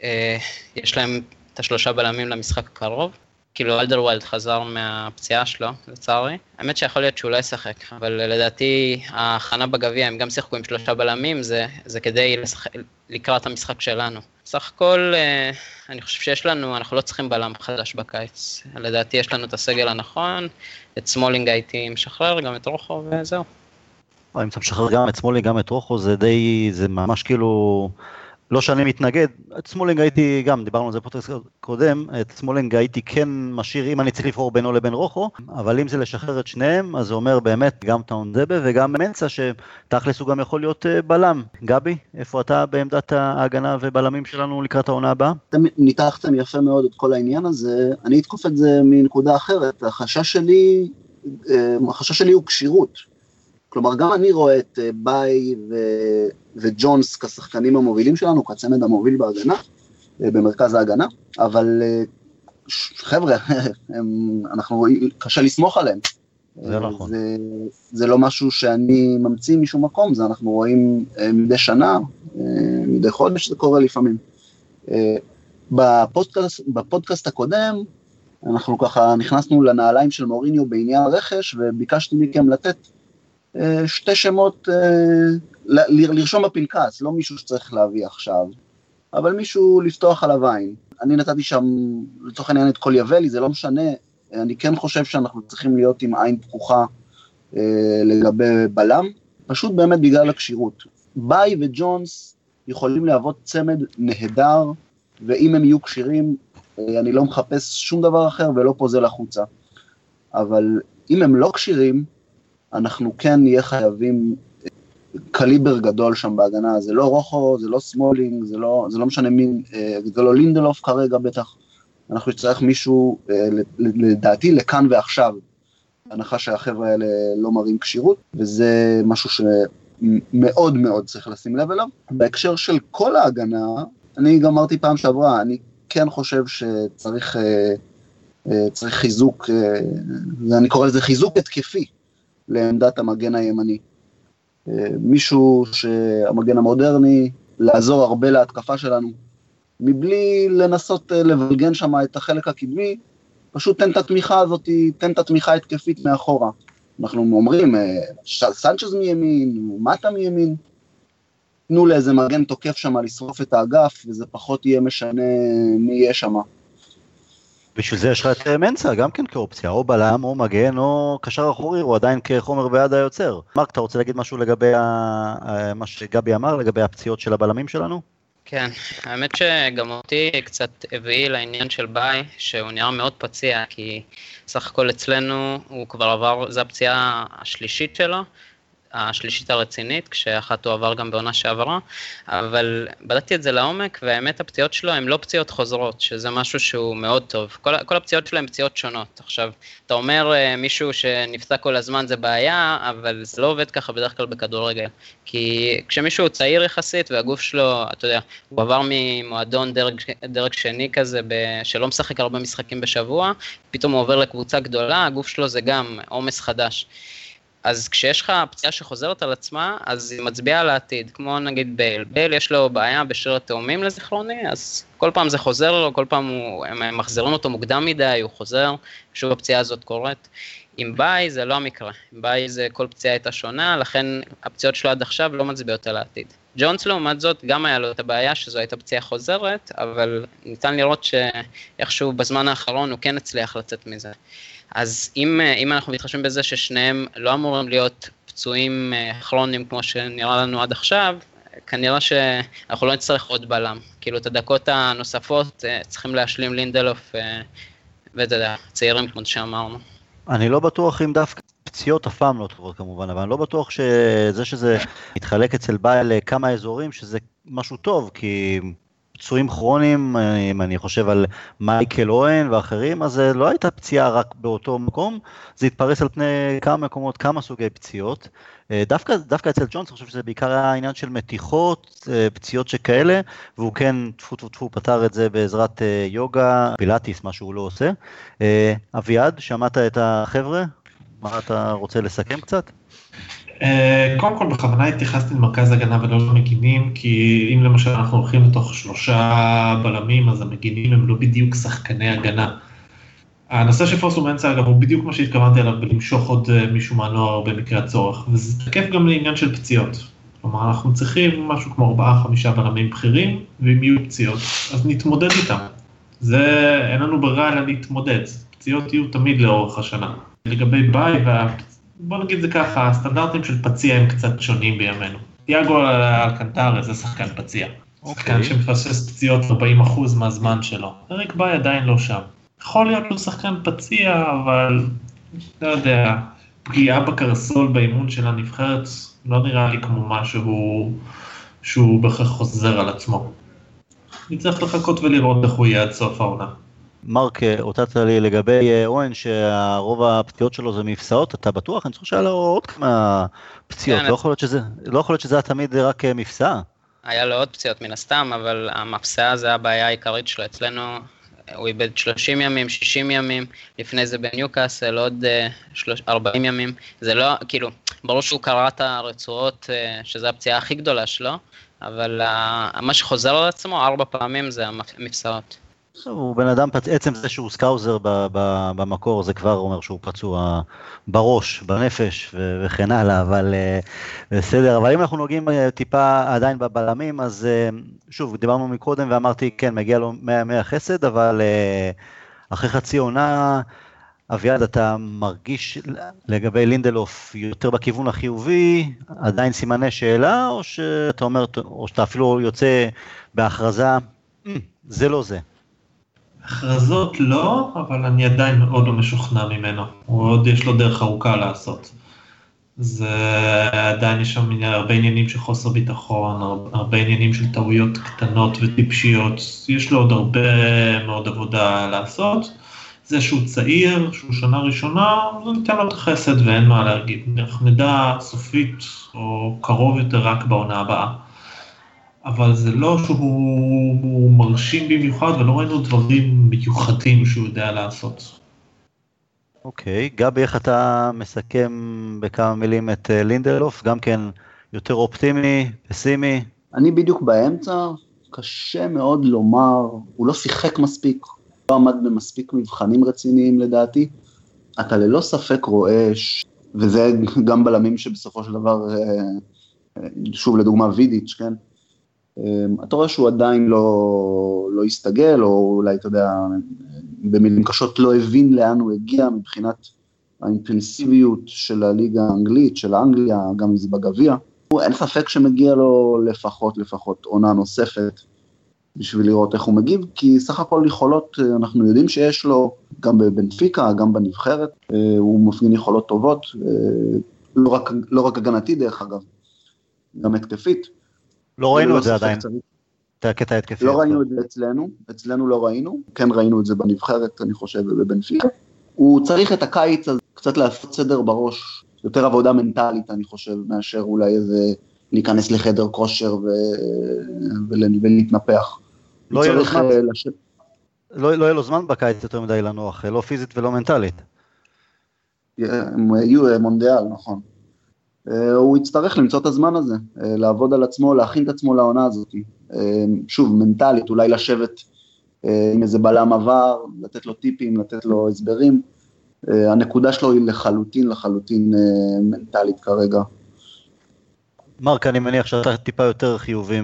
אה, יש להם את השלושה בלמים למשחק הקרוב. כאילו אלדרווילד חזר מהפציעה שלו, לצערי. האמת שיכול להיות שהוא לא ישחק, אבל לדעתי ההכנה בגביע, הם גם שיחקו עם שלושה בלמים, זה, זה כדי לשחק, לקראת המשחק שלנו. סך הכל, אה, אני חושב שיש לנו, אנחנו לא צריכים בלם חדש בקיץ. לדעתי יש לנו את הסגל הנכון, את סמולינג הייתי משחרר, גם את רוחו, וזהו. אם אתה משחרר גם את סמולינג, גם את רוחו, זה די, זה ממש כאילו... לא שאני מתנגד, את סמולינג הייתי גם, דיברנו על זה בפודקאסט קודם, את סמולינג הייתי כן משאיר, אם אני צריך לבחור בינו לבין רוחו, אבל אם זה לשחרר את שניהם, אז זה אומר באמת גם טואנזבה וגם מנסה, שתכלס הוא גם יכול להיות אה, בלם. גבי, איפה אתה בעמדת ההגנה ובלמים שלנו לקראת העונה הבאה? אתם ניתחתם יפה מאוד את כל העניין הזה, אני אתקוף את זה מנקודה אחרת. החשש שלי החשש שלי הוא כשירות. כלומר, גם אני רואה את ביי ו- וג'ונס כשחקנים המובילים שלנו, כצמד המוביל בהגנה, במרכז ההגנה, אבל חבר'ה, הם, אנחנו, קשה לסמוך עליהם. זה נכון. זה, זה לא משהו שאני ממציא משום מקום, זה אנחנו רואים מדי שנה, מדי חודש זה קורה לפעמים. בפודקאסט, בפודקאסט הקודם, אנחנו ככה נכנסנו לנעליים של מוריניו בעניין רכש, וביקשתי מכם לתת אה, שתי שמות, אה, לרשום בפנקס, לא מישהו שצריך להביא עכשיו, אבל מישהו לפתוח עליו עין. אני נתתי שם, לצורך העניין, את כל יבלי, זה לא משנה, אני כן חושב שאנחנו צריכים להיות עם עין פקוחה אה, לגבי בלם, פשוט באמת בגלל הכשירות. ביי וג'ונס יכולים להוות צמד נהדר, ואם הם יהיו כשירים, אה, אני לא מחפש שום דבר אחר ולא פוזל החוצה. אבל אם הם לא כשירים, אנחנו כן נהיה חייבים אה, קליבר גדול שם בהגנה, זה לא רוחו, זה לא סמולינג, זה לא, זה לא משנה מי, אה, זה לא לינדלוף כרגע בטח, אנחנו נצטרך מישהו, לדעתי, לכאן ועכשיו, הנחה שהחבר'ה האלה לא מראים כשירות, וזה משהו שמאוד מאוד צריך לשים לב אליו. בהקשר של כל ההגנה, אני גם אמרתי פעם שעברה, אני כן חושב שצריך אה, אה, צריך חיזוק, אה, ואני קורא לזה חיזוק התקפי לעמדת המגן הימני. מישהו שהמגן המודרני, לעזור הרבה להתקפה שלנו, מבלי לנסות לבלגן שם את החלק הקדמי, פשוט תן את התמיכה הזאת, תן את התמיכה ההתקפית מאחורה. אנחנו אומרים, סנצ'ז מימין, מטה מימין, תנו לאיזה מגן תוקף שם לשרוף את האגף, וזה פחות יהיה משנה מי יהיה שם. בשביל זה יש לך את מנסה גם כן כאופציה, או בלם, או מגן, או קשר אחורי, הוא עדיין כחומר ביד היוצר. מרק, אתה רוצה להגיד משהו לגבי ה... מה שגבי אמר, לגבי הפציעות של הבלמים שלנו? כן, האמת שגם אותי קצת הביא לעניין של ביי, שהוא נראה מאוד פציע, כי סך הכל אצלנו הוא כבר עבר, זו הפציעה השלישית שלו, השלישית הרצינית, כשאחת הוא עבר גם בעונה שעברה, אבל בדקתי את זה לעומק, והאמת הפציעות שלו הן לא פציעות חוזרות, שזה משהו שהוא מאוד טוב. כל, כל הפציעות שלו הן פציעות שונות. עכשיו, אתה אומר אה, מישהו שנפצע כל הזמן זה בעיה, אבל זה לא עובד ככה בדרך כלל בכדורגל. כי כשמישהו צעיר יחסית והגוף שלו, אתה יודע, הוא עבר ממועדון דרג, דרג שני כזה, ב, שלא משחק הרבה משחקים בשבוע, פתאום הוא עובר לקבוצה גדולה, הגוף שלו זה גם עומס חדש. אז כשיש לך פציעה שחוזרת על עצמה, אז היא מצביעה על העתיד, כמו נגיד בייל. בייל יש לו בעיה בשריר התאומים לזיכרוני, אז כל פעם זה חוזר לו, כל פעם הוא, הם מחזירים אותו מוקדם מדי, הוא חוזר, שוב הפציעה הזאת קורית. עם ביי זה לא המקרה, עם ביי זה כל פציעה הייתה שונה, לכן הפציעות שלו עד עכשיו לא מצביעות על העתיד. ג'ונס לעומת זאת גם היה לו את הבעיה שזו הייתה פציעה חוזרת, אבל ניתן לראות שאיכשהו בזמן האחרון הוא כן הצליח לצאת מזה. אז אם, אה, אם אנחנו מתחשבים בזה ששניהם לא אמורים להיות פצועים אה, כרוניים כמו שנראה לנו עד עכשיו, כנראה שאנחנו לא נצטרך עוד בלם. כאילו את הדקות הנוספות אה, צריכים להשלים לינדלוף ואתה יודע, צעירים כמו שאמרנו. אני לא בטוח אם דווקא פציעות אף פעם לא טובות כמובן, אבל אני לא בטוח שזה שזה מתחלק אצל בעל לכמה אזורים שזה משהו טוב, כי פצועים כרוניים, אם אני חושב על מייקל אוהן ואחרים, אז זה לא הייתה פציעה רק באותו מקום, זה התפרס על פני כמה מקומות, כמה סוגי פציעות. אה, דווקא, דווקא אצל ג'ונס, אני חושב שזה בעיקר היה עניין של מתיחות, אה, פציעות שכאלה, והוא כן, טפו טפו טפו, פתר את זה בעזרת אה, יוגה, פילאטיס, מה שהוא לא עושה. אביעד, שמעת את החבר'ה? מה אתה רוצה לסכם קצת? אה, קודם כל בכוונה התייחסתי למרכז הגנה ולא למגינים, כי אם למשל אנחנו הולכים לתוך שלושה בלמים, אז המגינים הם לא בדיוק שחקני הגנה. הנושא של פוסו מנסה אגב הוא בדיוק מה שהתכוונתי עליו בלמשוך עוד אה, מישהו מהנוער במקרה הצורך, וזה תקף גם לעניין של פציעות. כלומר אנחנו צריכים משהו כמו ארבעה חמישה בלמים בכירים, ואם יהיו פציעות אז נתמודד איתם. זה, אין לנו ברירה אלא להתמודד, פציעות יהיו תמיד לאורך השנה. לגבי ביי והפציעות, בוא נגיד זה ככה, הסטנדרטים של פציע הם קצת שונים בימינו. תיאגו אלקנטרה זה שחקן פציע. Okay. שחקן אוקיי. שמפסס פציעות 40% מהזמן שלו. אריק ביי עדיין לא שם. יכול להיות לו שחקן פציע, אבל לא יודע, פגיעה בקרסול באימון של הנבחרת לא נראה לי כמו משהו שהוא בהכרח חוזר על עצמו. נצטרך לחכות ולראות איך הוא יהיה עד סוף העונה. מרק, אותת לי לגבי אוהן, שהרוב הפציעות שלו זה מפסעות, אתה בטוח? אני חושב שהיה לו עוד כמה פציעות, כן, לא, יכול שזה, לא יכול להיות שזה היה תמיד רק מפסעה. היה לו עוד פציעות מן הסתם, אבל המפסעה זה הבעיה העיקרית שלו. אצלנו הוא איבד 30 ימים, 60 ימים, לפני זה בניוקאסל עוד 40 ימים. זה לא, כאילו, ברור שהוא קרע את הרצועות, שזו הפציעה הכי גדולה שלו, אבל מה שחוזר על עצמו ארבע פעמים זה המפסעות. הוא בן אדם, עצם זה שהוא סקאוזר במקור, זה כבר אומר שהוא פצוע בראש, בנפש וכן הלאה, אבל אה, בסדר. אבל אם אנחנו נוגעים אה, טיפה עדיין בבלמים, אז אה, שוב, דיברנו מקודם ואמרתי, כן, מגיע לו 100 חסד, אבל אחרי חצי עונה, אביעד, אתה מרגיש לגבי לינדלוף יותר בכיוון החיובי, עדיין סימני שאלה, או שאתה אומר, או שאתה אפילו יוצא בהכרזה, זה לא זה. הכרזות לא, אבל אני עדיין מאוד לא משוכנע ממנו. הוא עוד יש לו דרך ארוכה לעשות. זה עדיין יש שם הרבה עניינים של חוסר ביטחון, הרבה עניינים של טעויות קטנות וטיפשיות, יש לו עוד הרבה מאוד עבודה לעשות. זה שהוא צעיר, שהוא שנה ראשונה, זה ניתן לו את החסד ואין מה להגיד. אנחנו נדע סופית או קרוב יותר רק בעונה הבאה. אבל זה לא שהוא מרשים במיוחד ולא ראינו דברים מיוחדים שהוא יודע לעשות. אוקיי, okay, גבי, איך אתה מסכם בכמה מילים את אה, לינדלוף? גם כן יותר אופטימי, פסימי? אני בדיוק באמצע, קשה מאוד לומר, הוא לא שיחק מספיק, לא עמד במספיק מבחנים רציניים לדעתי. אתה ללא ספק רואה, ש... וזה גם בלמים שבסופו של דבר, אה, אה, שוב לדוגמה וידיץ', כן? אמ, אתה רואה שהוא עדיין לא, לא הסתגל, או אולי, אתה יודע, במילים קשות לא הבין לאן הוא הגיע מבחינת האינטנסיביות של הליגה האנגלית, של אנגליה, גם אם זה בגביע. אין ספק שמגיע לו לפחות, לפחות עונה נוספת בשביל לראות איך הוא מגיב, כי סך הכל יכולות, אנחנו יודעים שיש לו, גם בבנפיקה, גם בנבחרת, אה, הוא מפגין יכולות טובות, אה, לא רק, לא רק הגנתי דרך אגב, גם התקפית. לא ראינו את זה עדיין. את הקטע ההתקפי. לא ראינו את זה אצלנו, אצלנו לא ראינו, כן ראינו את זה בנבחרת, אני חושב, ובבנפיקה. הוא צריך את הקיץ הזה קצת לעשות סדר בראש, יותר עבודה מנטלית, אני חושב, מאשר אולי איזה להיכנס לחדר כושר ו... ולהתנפח. לא יהיה לו זמן. אה, לש... לא, לא יהיה לו זמן בקיץ יותר מדי לנוח, לא פיזית ולא מנטלית. הם יהיו מונדיאל, נכון. אה, הוא יצטרך למצוא את הזמן הזה, אה, לעבוד על עצמו, להכין את עצמו לעונה הזאת. אה, שוב, מנטלית, אולי לשבת עם איזה בלם עבר, לתת לו טיפים, לתת לו הסברים. הנקודה שלו היא לחלוטין, לחלוטין מנטלית כרגע. מרק, אני מניח שאתה טיפה יותר חיובי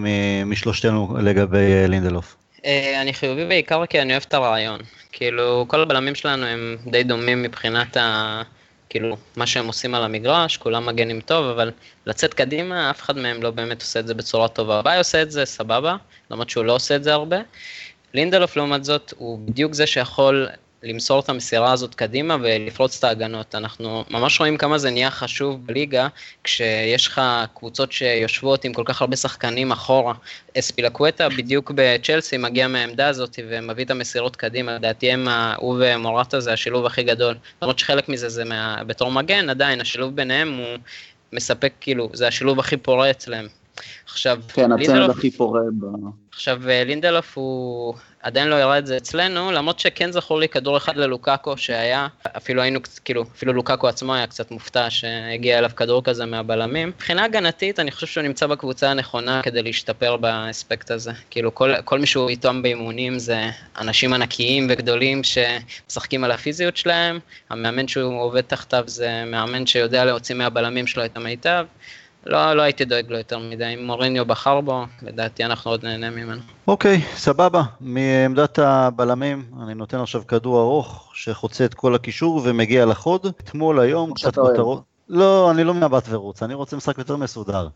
משלושתנו לגבי לינדלוף. אני חיובי בעיקר כי אני אוהב את הרעיון. כאילו, כל הבלמים שלנו הם די דומים מבחינת ה... כאילו, מה שהם עושים על המגרש, כולם מגנים טוב, אבל לצאת קדימה, אף אחד מהם לא באמת עושה את זה בצורה טובה. ביי עושה את זה, סבבה, למרות שהוא לא עושה את זה הרבה. לינדלוף, לעומת זאת, הוא בדיוק זה שיכול למסור את המסירה הזאת קדימה ולפרוץ את ההגנות. אנחנו ממש רואים כמה זה נהיה חשוב בליגה, כשיש לך קבוצות שיושבות עם כל כך הרבה שחקנים אחורה. אספילקווטה בדיוק בצ'לסי מגיע מהעמדה הזאת ומביא את המסירות קדימה, לדעתי הם, הוא ומורטה זה השילוב הכי גדול. למרות שחלק מזה זה מה, בתור מגן, עדיין השילוב ביניהם הוא מספק, כאילו, זה השילוב הכי פורה אצלם. עכשיו, כן, הצמד הכי פורה ב... עכשיו, אה, לינדלוף הוא עדיין לא הראה את זה אצלנו, למרות שכן זכור לי כדור אחד ללוקאקו שהיה, אפילו היינו, כאילו, אפילו לוקאקו עצמו היה קצת מופתע שהגיע אליו כדור כזה מהבלמים. מבחינה הגנתית, אני חושב שהוא נמצא בקבוצה הנכונה כדי להשתפר באספקט הזה. כאילו, כל, כל מי שהוא איתם באימונים זה אנשים ענקיים וגדולים שמשחקים על הפיזיות שלהם, המאמן שהוא עובד תחתיו זה מאמן שיודע להוציא מהבלמים שלו את המיטב. לא, לא הייתי דואג לו יותר מדי, אם מוריניו בחר בו, לדעתי אנחנו עוד נהנה ממנו. אוקיי, סבבה. מעמדת הבלמים, אני נותן עכשיו כדור ארוך שחוצה את כל הקישור ומגיע לחוד. אתמול היום קצת כותרות. לא, אני לא מהבת ורוץ, אני רוצה משחק יותר מסודר.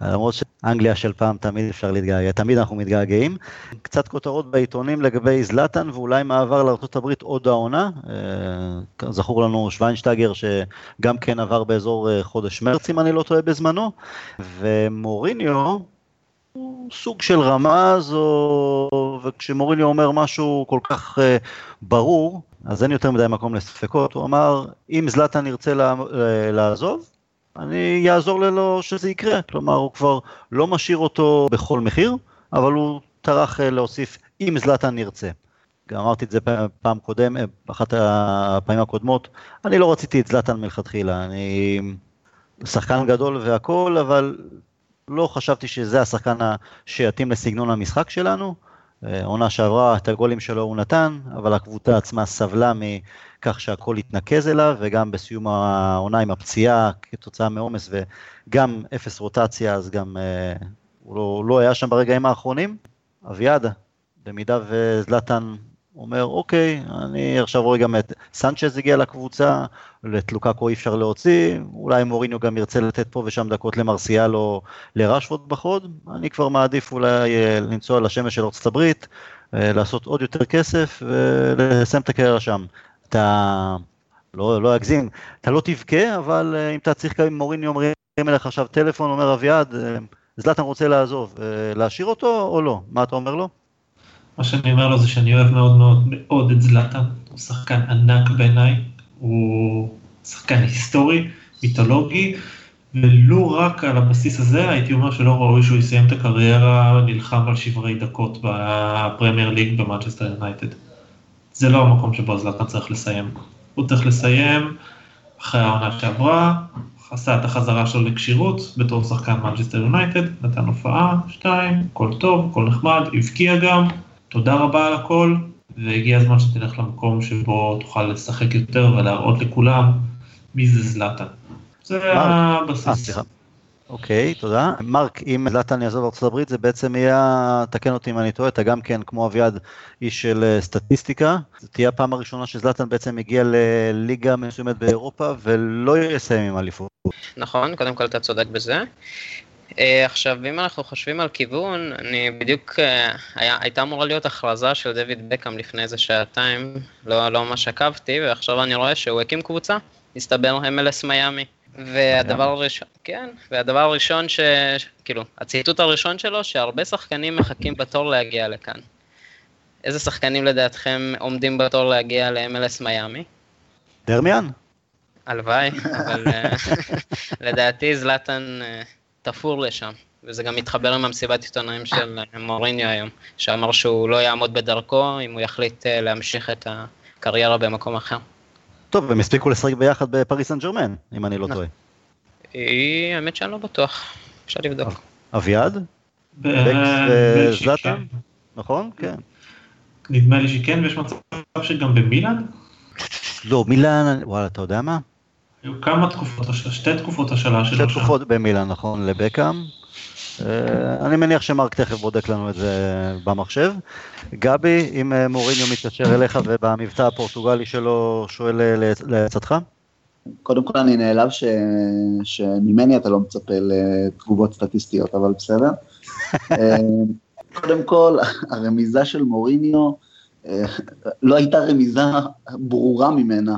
למרות שאנגליה של פעם תמיד אפשר להתגעגע, תמיד אנחנו מתגעגעים. קצת כותרות בעיתונים לגבי זלאטן ואולי מעבר לארה"ב עוד העונה. אה, זכור לנו שוויינשטגר שגם כן עבר באזור אה, חודש מרץ, אם אני לא טועה בזמנו. ומוריניו, הוא סוג של רמז, או... וכשמוריניו אומר משהו כל כך uh, ברור, אז אין יותר מדי מקום לספקות, הוא אמר, אם זלאטן ירצה לעזוב, אני אעזור לו שזה יקרה, כלומר הוא כבר לא משאיר אותו בכל מחיר, אבל הוא טרח להוסיף אם זלאטן ירצה. גם אמרתי את זה פעם קודם, באחת הפעמים הקודמות, אני לא רציתי את זלאטן מלכתחילה, אני שחקן גדול והכל, אבל לא חשבתי שזה השחקן שיתאים לסגנון המשחק שלנו. אה, עונה שעברה, את הגולים שלו הוא נתן, אבל הקבוצה עצמה סבלה מכך שהכל התנקז אליו, וגם בסיום העונה עם הפציעה כתוצאה מעומס וגם אפס רוטציה, אז גם אה, הוא לא, לא היה שם ברגעים האחרונים. אביעד, במידה וזלטן אומר, אוקיי, אני עכשיו רואה גם את סנצ'ז הגיע לקבוצה, את לוקאקו אי אפשר להוציא, אולי מוריניו גם ירצה לתת פה ושם דקות למרסיאל או לרשפורד בחוד, אני כבר מעדיף אולי אה, לנסוע לשמש של ארצות הברית, אה, לעשות עוד יותר כסף ולסיים את הקריירה שם. אתה, לא, לא אגזים, אתה לא תבכה, אבל אה, אם אתה צריך, אם מוריניו אומרים אליך עכשיו טלפון, אומר אביעד, זלטן רוצה לעזוב, להשאיר אותו או לא? מה אתה אומר לו? מה שאני אומר לו זה שאני אוהב מאוד מאוד מאוד את זלאטן, הוא שחקן ענק בעיניי, הוא שחקן היסטורי, מיתולוגי, ולו רק על הבסיס הזה הייתי אומר שלא ראוי שהוא יסיים את הקריירה נלחם על שברי דקות בפרמייר ליג במנצ'סטר יונייטד. זה לא המקום שבו זלאטן צריך לסיים. הוא צריך לסיים אחרי העונה שעברה, עשה את החזרה שלו לכשירות בתור שחקן מנצ'סטר יונייטד, נתן הופעה, שתיים, הכל טוב, הכל נחמד, הבקיע גם, תודה רבה על הכל, והגיע הזמן שתלך למקום שבו תוכל לשחק יותר ולהראות לכולם מי זה זלאטן. זה הבסיס. אה, אוקיי, תודה. מרק, אם זלאטן יעזוב הברית, זה בעצם יהיה, תקן אותי אם אני טועה, אתה גם כן, כמו אביעד, איש של אה, סטטיסטיקה. זו תהיה הפעם הראשונה שזלאטן בעצם הגיע לליגה מסוימת באירופה ולא יסיים עם אליפות. נכון, קודם כל אתה צודק בזה. Uh, עכשיו, אם אנחנו חושבים על כיוון, אני בדיוק, uh, היה, הייתה אמורה להיות הכרזה של דויד בקאם לפני איזה שעתיים, לא, לא ממש עקבתי, ועכשיו אני רואה שהוא הקים קבוצה, מסתבר MLS מיאמי. והדבר הראשון, כן, והדבר הראשון ש... כאילו, הציטוט הראשון שלו, שהרבה שחקנים מחכים בתור להגיע לכאן. איזה שחקנים לדעתכם עומדים בתור להגיע ל-MLS מיאמי? דרמיאן? הלוואי, אבל אה, לדעתי זלאטן תפור לשם, וזה גם מתחבר עם המסיבת עיתונאים של מוריניו היום, שאמר שהוא לא יעמוד בדרכו אם הוא יחליט אה, להמשיך את הקריירה במקום אחר. טוב, הם הספיקו לשחק ביחד בפריס סן ג'רמן, אם אני לא טועה. האמת שאני לא בטוח, אפשר לבדוק. אביעד? בקס וזלאטן? נכון? כן. נדמה לי שכן, ויש מצב שגם במילאן? לא, מילאן, וואלה, אתה יודע מה? היו כמה תקופות, שתי תקופות השאלה שלו. שתי תקופות במילאן, נכון, לבקאם. אה, אני מניח שמרק תכף בודק לנו את זה במחשב. גבי, אם אה, מוריניו מתקשר אליך ובמבטא הפורטוגלי שלו שואל אה, לעצתך? קודם כל אני נעלב ש... שממני אתה לא מצפה לתגובות סטטיסטיות, אבל בסדר. קודם כל, הרמיזה של מוריניו, לא הייתה רמיזה ברורה ממנה.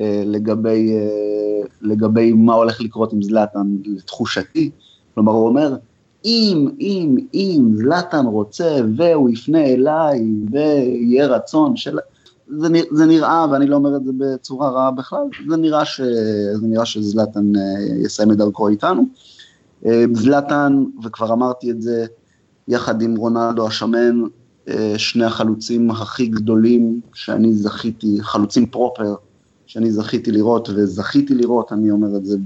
אה, לגבי, אה, לגבי מה הולך לקרות עם זלאטן, לתחושתי. כלומר, הוא אומר, אם, אם, אם זלאטן רוצה והוא יפנה אליי ויהיה רצון של... זה, זה נראה, ואני לא אומר את זה בצורה רעה בכלל, זה נראה, ש, זה נראה שזלאטן אה, יסיים את דרכו איתנו. זלאטן, וכבר אמרתי את זה, יחד עם רונלדו השמן, שני החלוצים הכי גדולים שאני זכיתי, חלוצים פרופר, שאני זכיתי לראות, וזכיתי לראות, אני אומר את זה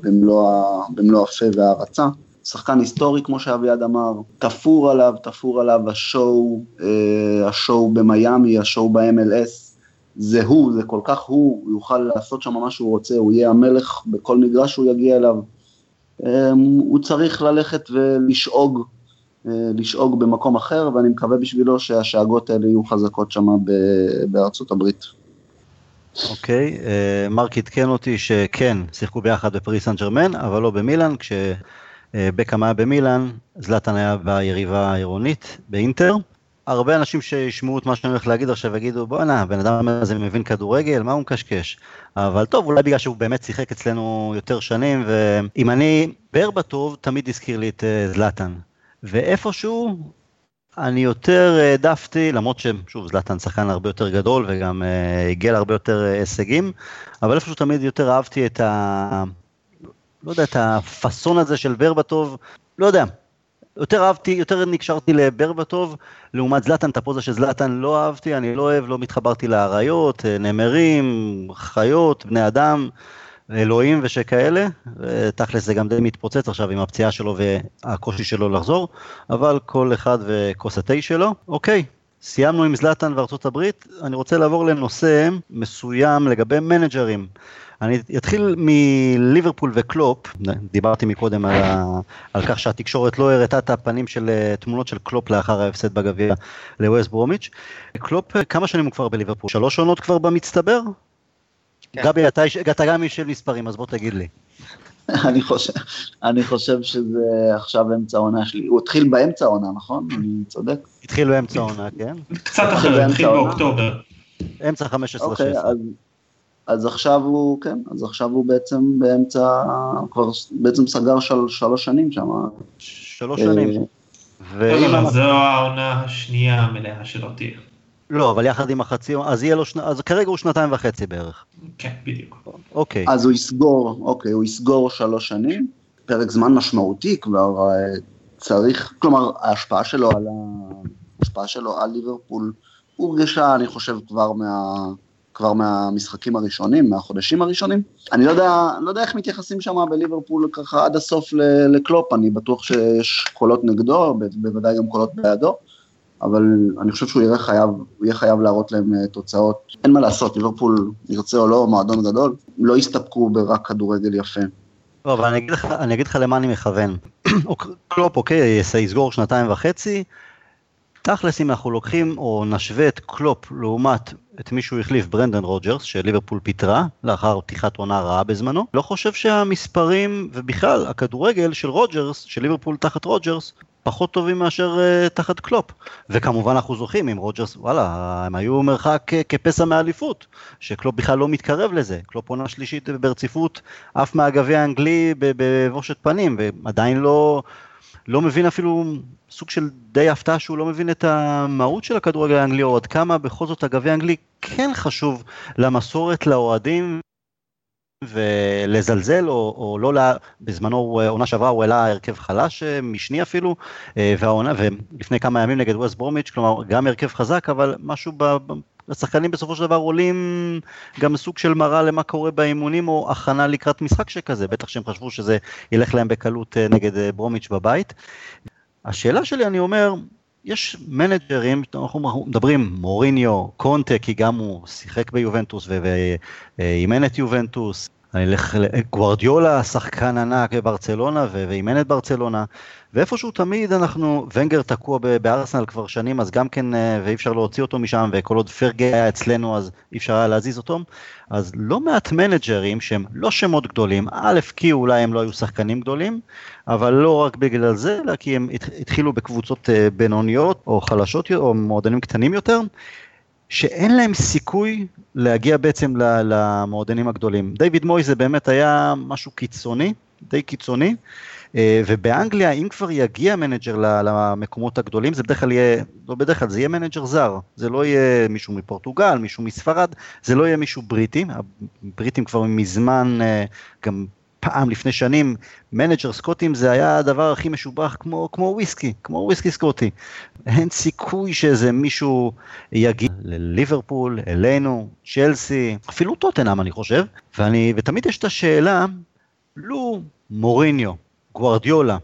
במלוא הפה והערצה. שחקן היסטורי, כמו שאביעד אמר, תפור עליו, תפור עליו השואו, אה, השואו במיאמי, השואו ב-MLS, זה הוא, זה כל כך הוא, הוא יוכל לעשות שם מה שהוא רוצה, הוא יהיה המלך בכל מגרש שהוא יגיע אליו. אה, הוא צריך ללכת ולשאוג, אה, לשאוג במקום אחר, ואני מקווה בשבילו שהשאגות האלה יהיו חזקות שם בארצות הברית. אוקיי, אה, מרק עדכן אותי שכן, שיחקו ביחד בפריס סן ג'רמן, אבל לא במילאן, כשבקאם היה במילאן, זלאטן היה ביריבה העירונית, באינטר. הרבה אנשים שישמעו את מה שאני הולך להגיד עכשיו יגידו בואנה, הבן אדם הזה מבין כדורגל, מה הוא מקשקש? אבל טוב, אולי בגלל שהוא באמת שיחק אצלנו יותר שנים, ואם אני, באר בטוב תמיד הזכיר לי את אה, זלאטן. ואיפשהו אני יותר העדפתי, למרות ששוב, זלאטן שחקן הרבה יותר גדול וגם uh, הגיע להרבה יותר uh, הישגים, אבל איפשהו תמיד יותר אהבתי את ה... לא יודע, את הפאסון הזה של ברבטוב, לא יודע, יותר אהבתי, יותר נקשרתי לברבטוב, לעומת זלאטן, את הפוזה של זלאטן לא אהבתי, אני לא אוהב, לא מתחברתי לאריות, אה, נמרים, חיות, בני אדם, אלוהים ושכאלה, תכלס זה גם די מתפוצץ עכשיו עם הפציעה שלו והקושי שלו לחזור, אבל כל אחד וכוס התה שלו. אוקיי, סיימנו עם זלאטן וארצות הברית, אני רוצה לעבור לנושא מסוים לגבי מנג'רים. אני אתחיל מליברפול וקלופ, דיברתי מקודם על, ה, על כך שהתקשורת לא הראתה את הפנים של אה, תמונות של קלופ לאחר ההפסד בגביע לווסט ברומיץ'. קלופ, כמה שנים הוא כבר בליברפול? שלוש עונות כבר במצטבר? כן. גבי, אתה, אתה גם איש של מספרים, אז בוא תגיד לי. אני חושב, אני חושב שזה עכשיו אמצע העונה שלי. הוא התחיל באמצע העונה, נכון? אני צודק? התחיל באמצע העונה, כן. קצת אחרי, התחיל באוקטובר. אמצע 15-16. אוקיי, אז, אז עכשיו הוא, כן, אז עכשיו הוא בעצם באמצע, כבר בעצם סגר של, שלוש שנים שם. שלוש שנים. אה, לא, לא, לא, זו העונה השנייה המלאה שלו תהיה. לא, אבל יחד עם החצי, אז יהיה לו, אז כרגע הוא שנתיים וחצי בערך. כן, בדיוק. אוקיי. אז הוא יסגור, אוקיי, הוא יסגור שלוש שנים, פרק זמן משמעותי כבר אה, צריך, כלומר, ההשפעה שלו על, ההשפעה שלו על ליברפול הורגשה, אני חושב, כבר מה... כבר מהמשחקים הראשונים, מהחודשים הראשונים. אני לא יודע, לא יודע איך מתייחסים שם בליברפול ככה עד הסוף לקלופ, אני בטוח שיש קולות נגדו, בוודאי גם קולות בעדו, אבל אני חושב שהוא יהיה חייב, יהיה חייב להראות להם אה, תוצאות. אין מה לעשות, ליברפול, ירצה או לא, מועדון גדול, לא יסתפקו ברק כדורגל יפה. לא, אבל אני אגיד לך, אני אגיד לך למה אני מכוון. קלופ, אוקיי, יסגור שנתיים וחצי, תכלס אם אנחנו לוקחים או נשווה את קלופ לעומת את מי שהוא החליף ברנדן רוג'רס שליברפול פיטרה לאחר פתיחת עונה רעה בזמנו לא חושב שהמספרים ובכלל הכדורגל של רוג'רס של ליברפול תחת רוג'רס פחות טובים מאשר uh, תחת קלופ. וכמובן אנחנו זוכרים עם רוג'רס וואלה הם היו מרחק אה, כפסע מאליפות שקלופ בכלל לא מתקרב לזה. קלופ עונה שלישית ברציפות אף מהגביע האנגלי בבושת פנים ועדיין לא לא מבין אפילו סוג של די הפתעה שהוא לא מבין את המהות של הכדורגל האנגלי, או עד כמה בכל זאת הגביע האנגלי כן חשוב למסורת, לאוהדים, ולזלזל או, או לא, לה, בזמנו עונה שעברה הוא העלה הרכב חלש, אה, משני אפילו, אה, והעונה, ולפני כמה ימים נגד ווסט ברומיץ', כלומר גם הרכב חזק, אבל משהו ב, השחקנים בסופו של דבר עולים גם סוג של מראה למה קורה באימונים או הכנה לקראת משחק שכזה, בטח שהם חשבו שזה ילך להם בקלות אה, נגד אה, ברומיץ' בבית. השאלה שלי, אני אומר, יש מנג'רים, אנחנו מדברים מוריניו, קונטה, כי גם הוא שיחק ביובנטוס ואימן את יובנטוס, אני אלך לגוורדיולה, שחקן ענק בברצלונה ואימן את ברצלונה, ואיפשהו תמיד אנחנו, ונגר תקוע בארסנל כבר שנים, אז גם כן, אה, ואי אפשר להוציא אותו משם, וכל עוד פרגי היה אצלנו, אז אי אפשר היה להזיז אותו. אז לא מעט מנג'רים שהם לא שמות גדולים, א', כי אולי הם לא היו שחקנים גדולים, אבל לא רק בגלל זה, אלא כי הם התחילו בקבוצות אה, בינוניות, או חלשות, או מועדונים קטנים יותר. שאין להם סיכוי להגיע בעצם למועדונים הגדולים. דיוויד מויס זה באמת היה משהו קיצוני, די קיצוני, אה, ובאנגליה אם כבר יגיע מנג'ר למקומות הגדולים זה בדרך כלל יהיה, לא בדרך כלל, זה יהיה מנג'ר זר, זה לא יהיה מישהו מפורטוגל, מישהו מספרד, זה לא יהיה מישהו בריטי, הבריטים כבר מזמן אה, גם פעם לפני שנים מנג'ר סקוטים זה היה הדבר הכי משובח כמו, כמו וויסקי, כמו וויסקי סקוטי. אין סיכוי שאיזה מישהו יגיע לליברפול, אלינו, צ'לסי, אפילו טוטנאם אני חושב, ואני, ותמיד יש את השאלה, לו מוריניו, גוארדיולה,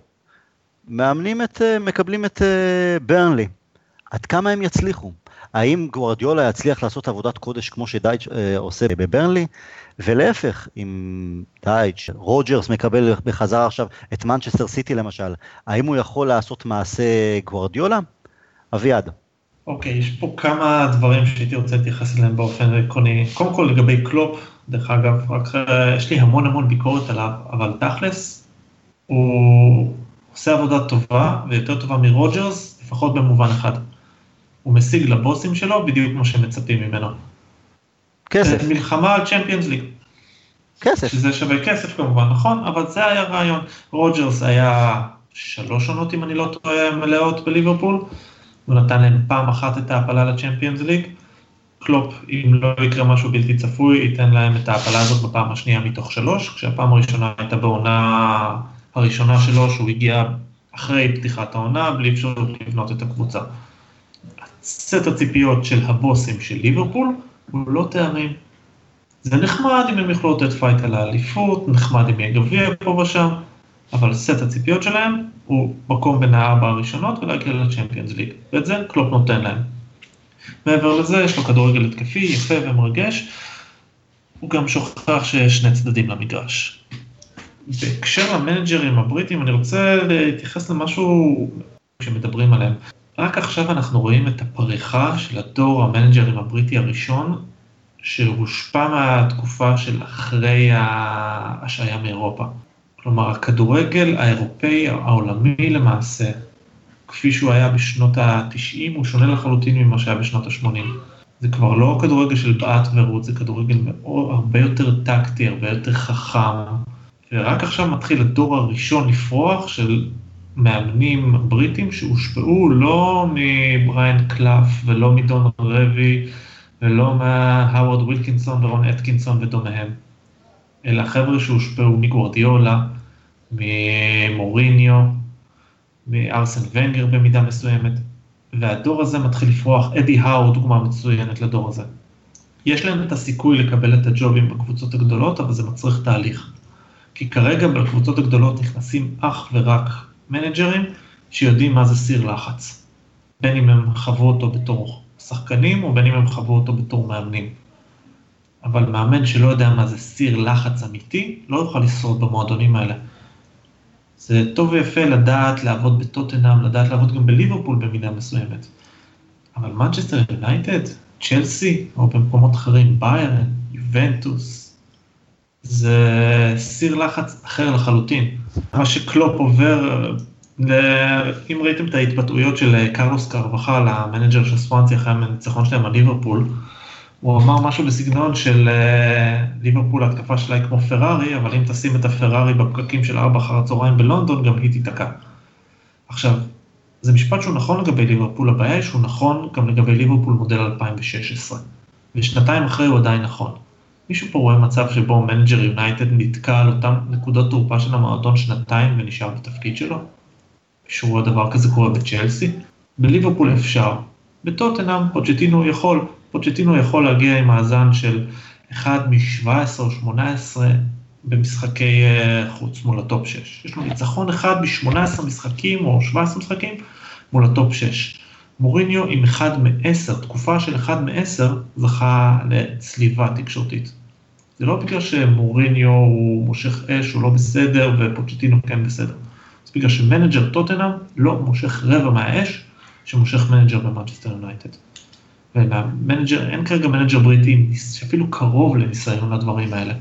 מאמנים את, מקבלים את אה, ברנלי, עד כמה הם יצליחו? האם גוארדיולה יצליח לעשות עבודת קודש כמו שדייץ' אה, עושה בברנלי? ולהפך, אם דייץ', רוג'רס מקבל בחזרה עכשיו את מנצ'סטר סיטי למשל, האם הוא יכול לעשות מעשה גוארדיולה? אביעד. אוקיי, okay, יש פה כמה דברים שהייתי רוצה להתייחס אליהם באופן עקרוני. קודם כל לגבי קלופ, דרך אגב, רק אה, יש לי המון המון ביקורת עליו, אבל תכלס, הוא עושה עבודה טובה, ויותר טובה מרוג'רס, לפחות במובן אחד. הוא משיג לבוסים שלו בדיוק כמו שמצפים ממנו. כסף. מלחמה על צ'מפיונס ליג. כסף. שזה שווה כסף כמובן, נכון? אבל זה היה רעיון. רוג'רס היה שלוש עונות, אם אני לא טועה, מלאות בליברפול. הוא נתן להם פעם אחת את ההעפלה לצ'מפיונס ליג. קלופ, אם לא יקרה משהו בלתי צפוי, ייתן להם את ההעפלה הזאת בפעם השנייה מתוך שלוש, כשהפעם הראשונה הייתה בעונה הראשונה שלו, שהוא הגיע אחרי פתיחת העונה, בלי אפשרות לבנות את הקבוצה. סט הציפיות של הבוסים של ליברפול הוא לא תארים. זה נחמד אם הם יוכלו לתת fight על האליפות, נחמד אם יהיה גביע פה ושם, אבל סט הציפיות שלהם הוא מקום בין הארבע הראשונות ולהגיע לצ'מפיונס ליג, ואת זה קלופ נותן להם. מעבר לזה יש לו כדורגל התקפי, יפה ומרגש, הוא גם שוכח שיש שני צדדים למגרש. בהקשר למנג'רים הבריטים, אני רוצה להתייחס למשהו שמדברים עליהם. רק עכשיו אנחנו רואים את הפריחה של הדור המנג'רים הבריטי הראשון, שהושפע מהתקופה של אחרי ההשעיה מאירופה. כלומר, הכדורגל האירופאי העולמי למעשה, כפי שהוא היה בשנות ה-90, הוא שונה לחלוטין ממה שהיה בשנות ה-80. זה כבר לא כדורגל של בעט ורות, זה כדורגל מאוד, הרבה יותר טקטי, הרבה יותר חכם, ורק עכשיו מתחיל הדור הראשון לפרוח של מאמנים בריטים שהושפעו לא מבריין קלף ולא מדון רבי ולא מהאוורד ווילקינסון ורון אטקינסון ודומיהם, אלא חבר'ה שהושפעו מגוורדיולה, ממוריניו, מארסן ונגר במידה מסוימת, והדור הזה מתחיל לפרוח, אדי האו דוגמה מצוינת לדור הזה. יש להם את הסיכוי לקבל את הג'ובים בקבוצות הגדולות, אבל זה מצריך תהליך. כי כרגע בקבוצות הגדולות נכנסים אך ורק מנג'רים שיודעים מה זה סיר לחץ. בין אם הם חוו אותו בתור שחקנים או בין אם הם חוו אותו בתור מאמנים. אבל מאמן שלא יודע מה זה סיר לחץ אמיתי, לא יוכל לשרוד במועדונים האלה. זה טוב ויפה לדעת לעבוד בטוטנאם, לדעת לעבוד גם בליברפול במידה מסוימת. אבל מנצ'סטר יונייטד, צ'לסי, או במקומות אחרים, ביירן, יובנטוס, זה סיר לחץ אחר לחלוטין. מה שקלופ עובר, אם ראיתם את ההתבטאויות של קרלוס קרבחל, המנג'ר של ספואנסי אחרי הניצחון שלהם על ליברפול, הוא אמר משהו בסגנון של אה, ליברפול ההתקפה שלה היא כמו פרארי, אבל אם תשים את הפרארי בפקקים של ארבע אחר הצהריים בלונדון, גם היא תיתקע. עכשיו, זה משפט שהוא נכון לגבי ליברפול, הבעיה היא שהוא נכון גם לגבי ליברפול מודל 2016. ושנתיים אחרי הוא עדיין נכון. מישהו פה רואה מצב שבו מנצ'סטר יונייטד נתקע על אותן נקודות תורפה של המועדון שנתיים ונשאר בתפקיד שלו? מישהו רואה דבר כזה קורה בצ'לסי? בליברפול אפשר. בטוטנאם פוצ'טינו יכול, פוצ'טינו יכול להגיע עם מאזן של 1 מ-17 או 18 במשחקי אה, חוץ מול הטופ 6. יש לו ניצחון אחד ב-18 משחקים או 17 משחקים מול הטופ 6. מוריניו עם 1 מ-10, תקופה של 1 מ-10, זכה לצליבה תקשורתית. זה לא בגלל שמוריניו הוא מושך אש, הוא לא בסדר, ופוצ'טינו כן בסדר. זה בגלל שמנג'ר טוטנאם לא מושך רבע מהאש שמושך מנג'ר במנצ'סטר יונייטד. ומנג'ר, אין כרגע מנג'ר בריטי שאפילו קרוב לניסיון לדברים האלה.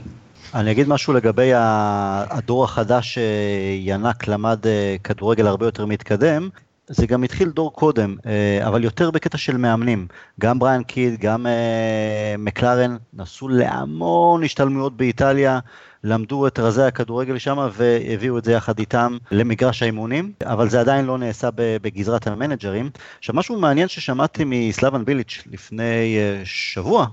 אני אגיד משהו לגבי הדור החדש שינק למד אה, כדורגל הרבה יותר מתקדם. זה גם התחיל דור קודם, אה, אבל יותר בקטע של מאמנים. גם בריאן קיד, גם אה, מקלרן, נסעו להמון השתלמויות באיטליה, למדו את רזי הכדורגל שם והביאו את זה יחד איתם למגרש האימונים, אבל זה עדיין לא נעשה בגזרת המנג'רים. עכשיו משהו מעניין ששמעתי מסלאבן ביליץ' לפני אה, שבוע,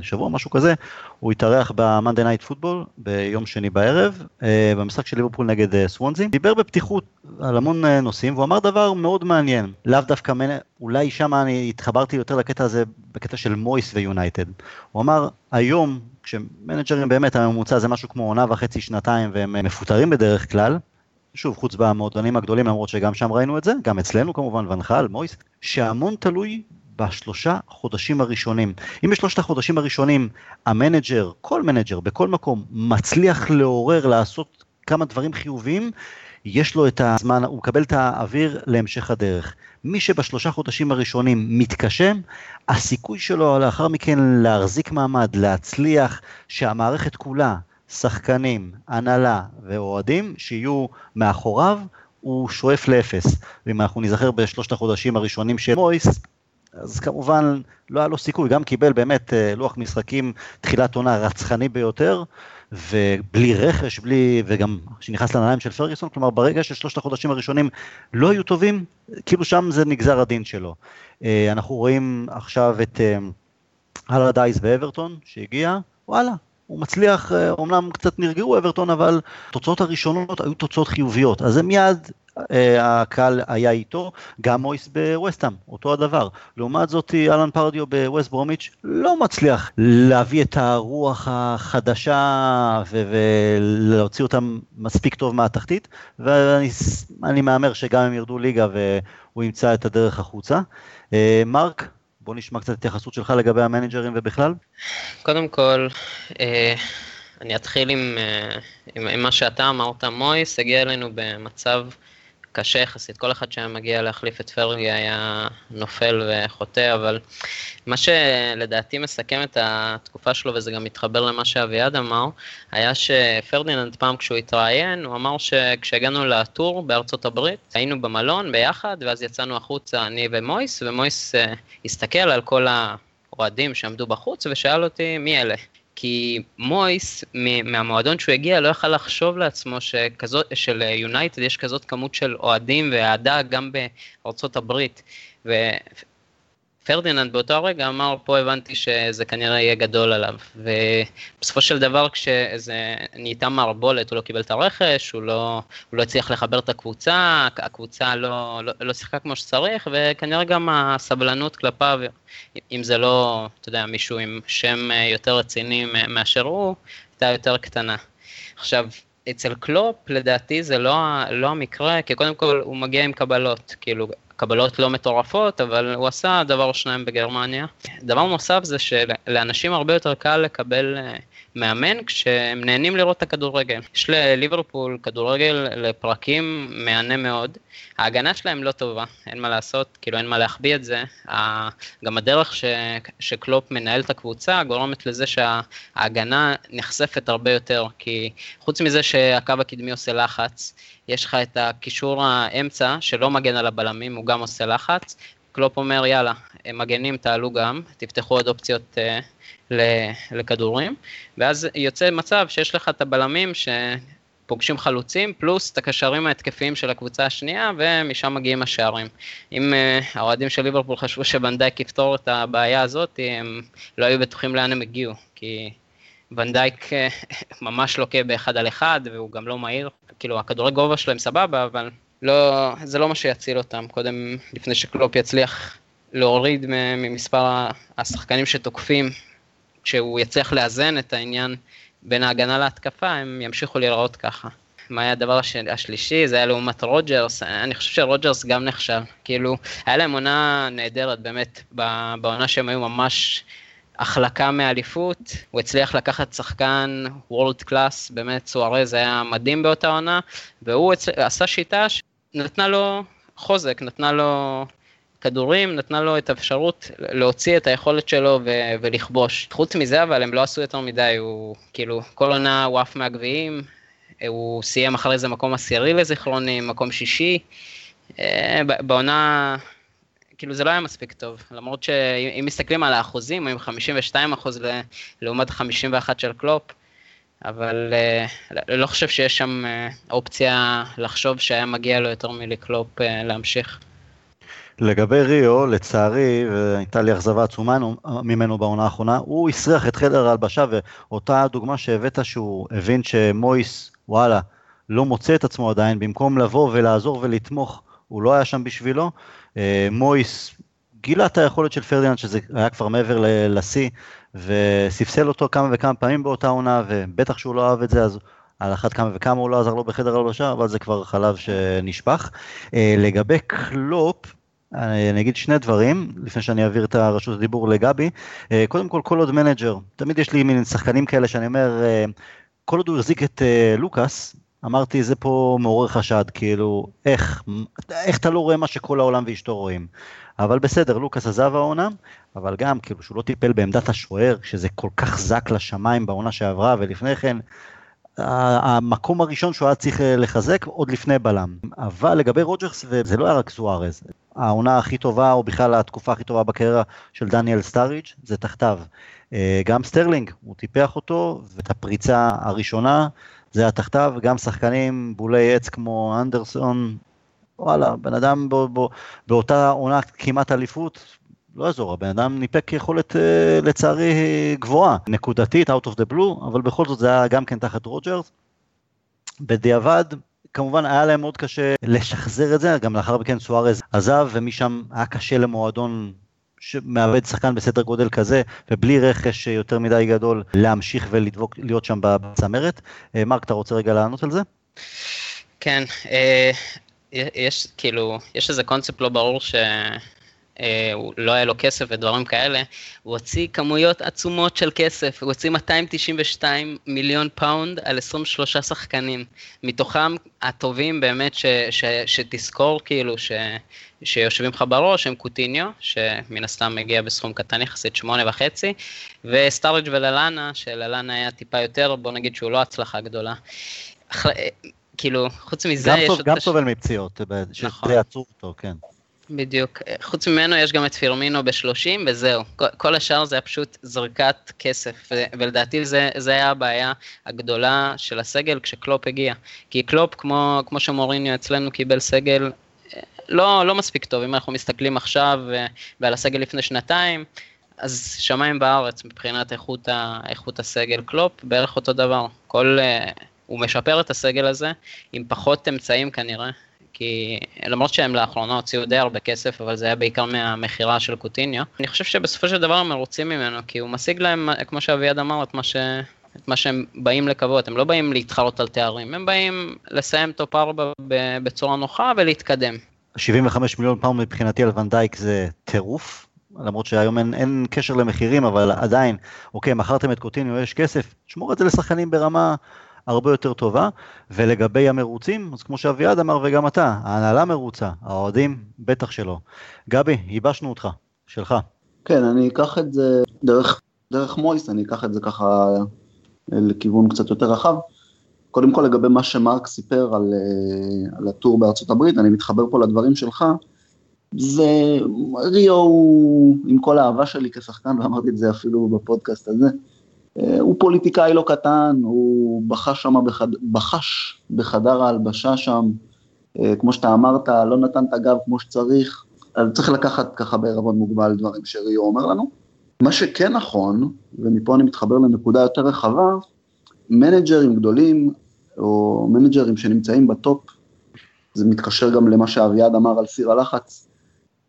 שבוע משהו כזה, הוא התארח ב-Monday Night Football ביום שני בערב, אה, במשחק של ליברפול נגד אה, סוונזי, דיבר בפתיחות על המון נושאים והוא אמר דבר מאוד מעניין, לאו דווקא, אולי שם אני התחברתי יותר לקטע הזה בקטע של מויס ויונייטד. הוא אמר, היום כשמנג'רים באמת הממוצע זה משהו כמו עונה וחצי, שנתיים, והם מפוטרים בדרך כלל, שוב, חוץ במועדונים הגדולים, למרות שגם שם ראינו את זה, גם אצלנו כמובן, ונחל, מויס, שהמון תלוי בשלושה חודשים הראשונים. אם בשלושת החודשים הראשונים המנג'ר, כל מנג'ר, בכל מקום, מצליח לעורר, לעשות כמה דברים חיוביים, יש לו את הזמן, הוא מקבל את האוויר להמשך הדרך. מי שבשלושה חודשים הראשונים מתקשה, הסיכוי שלו לאחר מכן להחזיק מעמד, להצליח, שהמערכת כולה, שחקנים, הנהלה ואוהדים, שיהיו מאחוריו, הוא שואף לאפס. ואם אנחנו נזכר בשלושת החודשים הראשונים של מויס, אז כמובן לא היה לו סיכוי, גם קיבל באמת אה, לוח משחקים, תחילת עונה רצחני ביותר, ובלי רכש, בלי, וגם שנכנס לנעליים של פרגוסון, כלומר ברגע ששלושת החודשים הראשונים לא היו טובים, כאילו שם זה נגזר הדין שלו. אה, אנחנו רואים עכשיו את הלאה דייס ואברטון שהגיע, וואלה, הוא מצליח, אומנם קצת נרגעו אברטון, אבל התוצאות הראשונות היו תוצאות חיוביות, אז הם מיד אה, הקהל היה איתו, גם מויס בווסטהאם, אותו הדבר. לעומת זאת, אלן פרדיו בווסט ברומיץ' לא מצליח להביא את הרוח החדשה ולהוציא אותם מספיק טוב מהתחתית, ואני מהמר שגם הם ירדו ליגה והוא ימצא את הדרך החוצה. אה, מרק, בוא נשמע קצת התייחסות שלך לגבי המנג'רים ובכלל. קודם כל, אה, אני אתחיל עם, עם, עם מה שאתה אמרת, מויס הגיע אלינו במצב קשה יחסית, כל אחד שהיה מגיע להחליף את פרגי היה נופל וחוטא, אבל מה שלדעתי מסכם את התקופה שלו, וזה גם מתחבר למה שאביעד אמר, היה שפרדיננד פעם כשהוא התראיין, הוא אמר שכשהגענו לטור בארצות הברית, היינו במלון ביחד, ואז יצאנו החוצה אני ומויס, ומויס uh, הסתכל על כל האוהדים שעמדו בחוץ, ושאל אותי מי אלה. כי מויס, מהמועדון שהוא הגיע, לא יכל לחשוב לעצמו שכזאת, של יונייטד יש כזאת כמות של אוהדים ואהדה גם בארצות הברית. פרדיננד באותו הרגע אמר, פה הבנתי שזה כנראה יהיה גדול עליו. ובסופו של דבר, כשאיזה נהייתה מערבולת, הוא לא קיבל את הרכש, הוא לא, הוא לא הצליח לחבר את הקבוצה, הקבוצה לא, לא, לא שיחקה כמו שצריך, וכנראה גם הסבלנות כלפיו, אם זה לא, אתה יודע, מישהו עם שם יותר רציני מאשר הוא, הייתה יותר קטנה. עכשיו, אצל קלופ לדעתי זה לא, לא המקרה, כי קודם כל הוא מגיע עם קבלות, כאילו קבלות לא מטורפות, אבל הוא עשה דבר או שניים בגרמניה. דבר נוסף זה שלאנשים הרבה יותר קל לקבל אה, מאמן כשהם נהנים לראות את הכדורגל. יש לליברפול כדורגל לפרקים מהנה מאוד. ההגנה שלהם לא טובה, אין מה לעשות, כאילו אין מה להחביא את זה. גם הדרך ש, שקלופ מנהל את הקבוצה גורמת לזה שההגנה נחשפת הרבה יותר, כי חוץ מזה שהקו הקדמי עושה לחץ, יש לך את הקישור האמצע שלא מגן על הבלמים, הוא גם עושה לחץ. קלופ אומר יאללה, מגנים תעלו גם, תפתחו עוד אופציות uh, לכדורים, ואז יוצא מצב שיש לך את הבלמים שפוגשים חלוצים, פלוס את הקשרים ההתקפיים של הקבוצה השנייה, ומשם מגיעים השערים. אם uh, האוהדים של ליברפול חשבו שוונדייק יפתור את הבעיה הזאת, הם לא היו בטוחים לאן הם הגיעו, כי ונדייק אה, ממש לוקה באחד על אחד, והוא גם לא מהיר. כאילו, הכדורי גובה שלו הם סבבה, אבל לא, זה לא מה שיציל אותם. קודם, לפני שקלופ יצליח להוריד ממספר השחקנים שתוקפים, כשהוא יצליח לאזן את העניין בין ההגנה להתקפה, הם ימשיכו להיראות ככה. מה היה הדבר השל... השלישי? זה היה לעומת רוג'רס, אני חושב שרוג'רס גם נכשל. כאילו, היה להם עונה נהדרת, באמת, בעונה שהם היו ממש החלקה מאליפות, הוא הצליח לקחת שחקן world class, באמת סוארז היה מדהים באותה עונה, והוא הצ... עשה שיטה שנתנה לו חוזק, נתנה לו כדורים, נתנה לו את האפשרות להוציא את היכולת שלו ו- ולכבוש. חוץ מזה אבל הם לא עשו יותר מדי, הוא כאילו כל עונה הוא עף מהגביעים, הוא סיים אחרי זה מקום עשירי לזיכרוני, מקום שישי. אה, בעונה כאילו זה לא היה מספיק טוב, למרות שאם מסתכלים על האחוזים, הם 52 אחוז לעומת 51 של קלופ, אבל uh, לא חושב שיש שם uh, אופציה לחשוב שהיה מגיע לו יותר מלקלופ uh, להמשיך. לגבי ריו, לצערי, והייתה לי אכזבה עצומה ממנו בעונה האחרונה, הוא הסריח את חדר ההלבשה, ואותה דוגמה שהבאת שהוא הבין שמויס, וואלה, לא מוצא את עצמו עדיין, במקום לבוא ולעזור ולתמוך, הוא לא היה שם בשבילו, אה, מויס גילה את היכולת של פרדיננד, שזה היה כבר מעבר לשיא, וספסל אותו כמה וכמה פעמים באותה עונה, ובטח שהוא לא אהב את זה, אז על אחת כמה וכמה הוא לא עזר לו בחדר הלבשה, אבל זה כבר חלב שנשפך. אה, לגבי קלופ, אני אגיד שני דברים, לפני שאני אעביר את הרשות הדיבור לגבי. אה, קודם כל, כל עוד מנג'ר, תמיד יש לי מין שחקנים כאלה שאני אומר, כל עוד הוא החזיק את לוקאס, אמרתי, זה פה מעורר חשד, כאילו, איך, איך אתה לא רואה מה שכל העולם ואשתו רואים? אבל בסדר, לוקאס עזב העונה, אבל גם, כאילו, שהוא לא טיפל בעמדת השוער, שזה כל כך זעק לשמיים בעונה שעברה, ולפני כן, המקום הראשון שהוא היה צריך אה, לחזק עוד לפני בלם. אבל לגבי רוג'רס, וזה לא היה רק סוארז, העונה הכי טובה, או בכלל התקופה הכי טובה בקריירה של דניאל סטארידג' זה תחתיו. אה, גם סטרלינג, הוא טיפח אותו, ואת הפריצה הראשונה זה היה תחתיו, גם שחקנים בולי עץ כמו הנדרסון, וואלה, בן אדם בו, בו, באותה עונה כמעט אליפות, לא יעזור, הבן אדם ניפק יכולת אה, לצערי גבוהה, נקודתית, out of the blue, אבל בכל זאת זה היה גם כן תחת רוג'רס. בדיעבד, כמובן היה להם מאוד קשה לשחזר את זה, גם לאחר מכן סוארז עזב, ומשם היה קשה למועדון שמאבד שחקן בסדר גודל כזה, ובלי רכש יותר מדי גדול, להמשיך ולדבוק, להיות שם בצמרת. אה, מרק, אתה רוצה רגע לענות על זה? כן, אה, יש כאילו, יש איזה קונספט לא ברור ש... אה, לא היה לו כסף ודברים כאלה, הוא הוציא כמויות עצומות של כסף, הוא הוציא 292 מיליון פאונד על 23 שחקנים, מתוכם הטובים באמת ש, ש, שתזכור כאילו ש, שיושבים לך בראש הם קוטיניו, שמן הסתם מגיע בסכום קטן יחסית שמונה וחצי, וסטארג' וללאנה, שללאנה היה טיפה יותר, בוא נגיד שהוא לא הצלחה גדולה. כאילו, חוץ מזה גם יש... טוב, גם סובל מפציעות, נכון. שזה עצוב אותו, כן. בדיוק. חוץ ממנו יש גם את פירמינו ב-30 וזהו. כל השאר זה היה פשוט זרקת כסף, ולדעתי זה, זה היה הבעיה הגדולה של הסגל כשקלופ הגיע. כי קלופ, כמו, כמו שמוריניו אצלנו קיבל סגל לא, לא מספיק טוב, אם אנחנו מסתכלים עכשיו אה, ועל הסגל לפני שנתיים, אז שמיים בארץ מבחינת איכות, ה, איכות הסגל קלופ, בערך אותו דבר. כל, אה, הוא משפר את הסגל הזה עם פחות אמצעים כנראה, כי למרות שהם לאחרונה הוציאו די הרבה כסף, אבל זה היה בעיקר מהמכירה של קוטיניו. אני חושב שבסופו של דבר הם מרוצים ממנו, כי הוא משיג להם, כמו שאביעד אמר, את מה, ש... את מה שהם באים לקוות, הם לא באים להתחרות על תארים, הם באים לסיים טופ 4 בצורה נוחה ולהתקדם. 75 מיליון פאונד מבחינתי על ואן דייק זה טירוף, למרות שהיום אין, אין קשר למחירים, אבל עדיין, אוקיי, מכרתם את קוטיניו, יש כסף, תשמור את זה לשחקנים ברמה הרבה יותר טובה, ולגבי המרוצים, אז כמו שאביעד אמר וגם אתה, ההנהלה מרוצה, האוהדים בטח שלא. גבי, ייבשנו אותך, שלך. כן, אני אקח את זה דרך, דרך מויס, אני אקח את זה ככה לכיוון קצת יותר רחב. קודם כל לגבי מה שמרק סיפר על, אה, על הטור בארצות הברית, אני מתחבר פה לדברים שלך, זה ריו עם כל האהבה שלי כשחקן, ואמרתי את זה אפילו בפודקאסט הזה, הוא פוליטיקאי לא קטן, הוא בחש שם, בחד, בחש בחדר ההלבשה שם, אה, כמו שאתה אמרת, לא נתן את הגב כמו שצריך, אז צריך לקחת ככה בערבון מוגבל דברים שריו אומר לנו. מה שכן נכון, ומפה אני מתחבר לנקודה יותר רחבה, מנג'רים גדולים או מנג'רים שנמצאים בטופ, זה מתקשר גם למה שאביעד אמר על סיר הלחץ,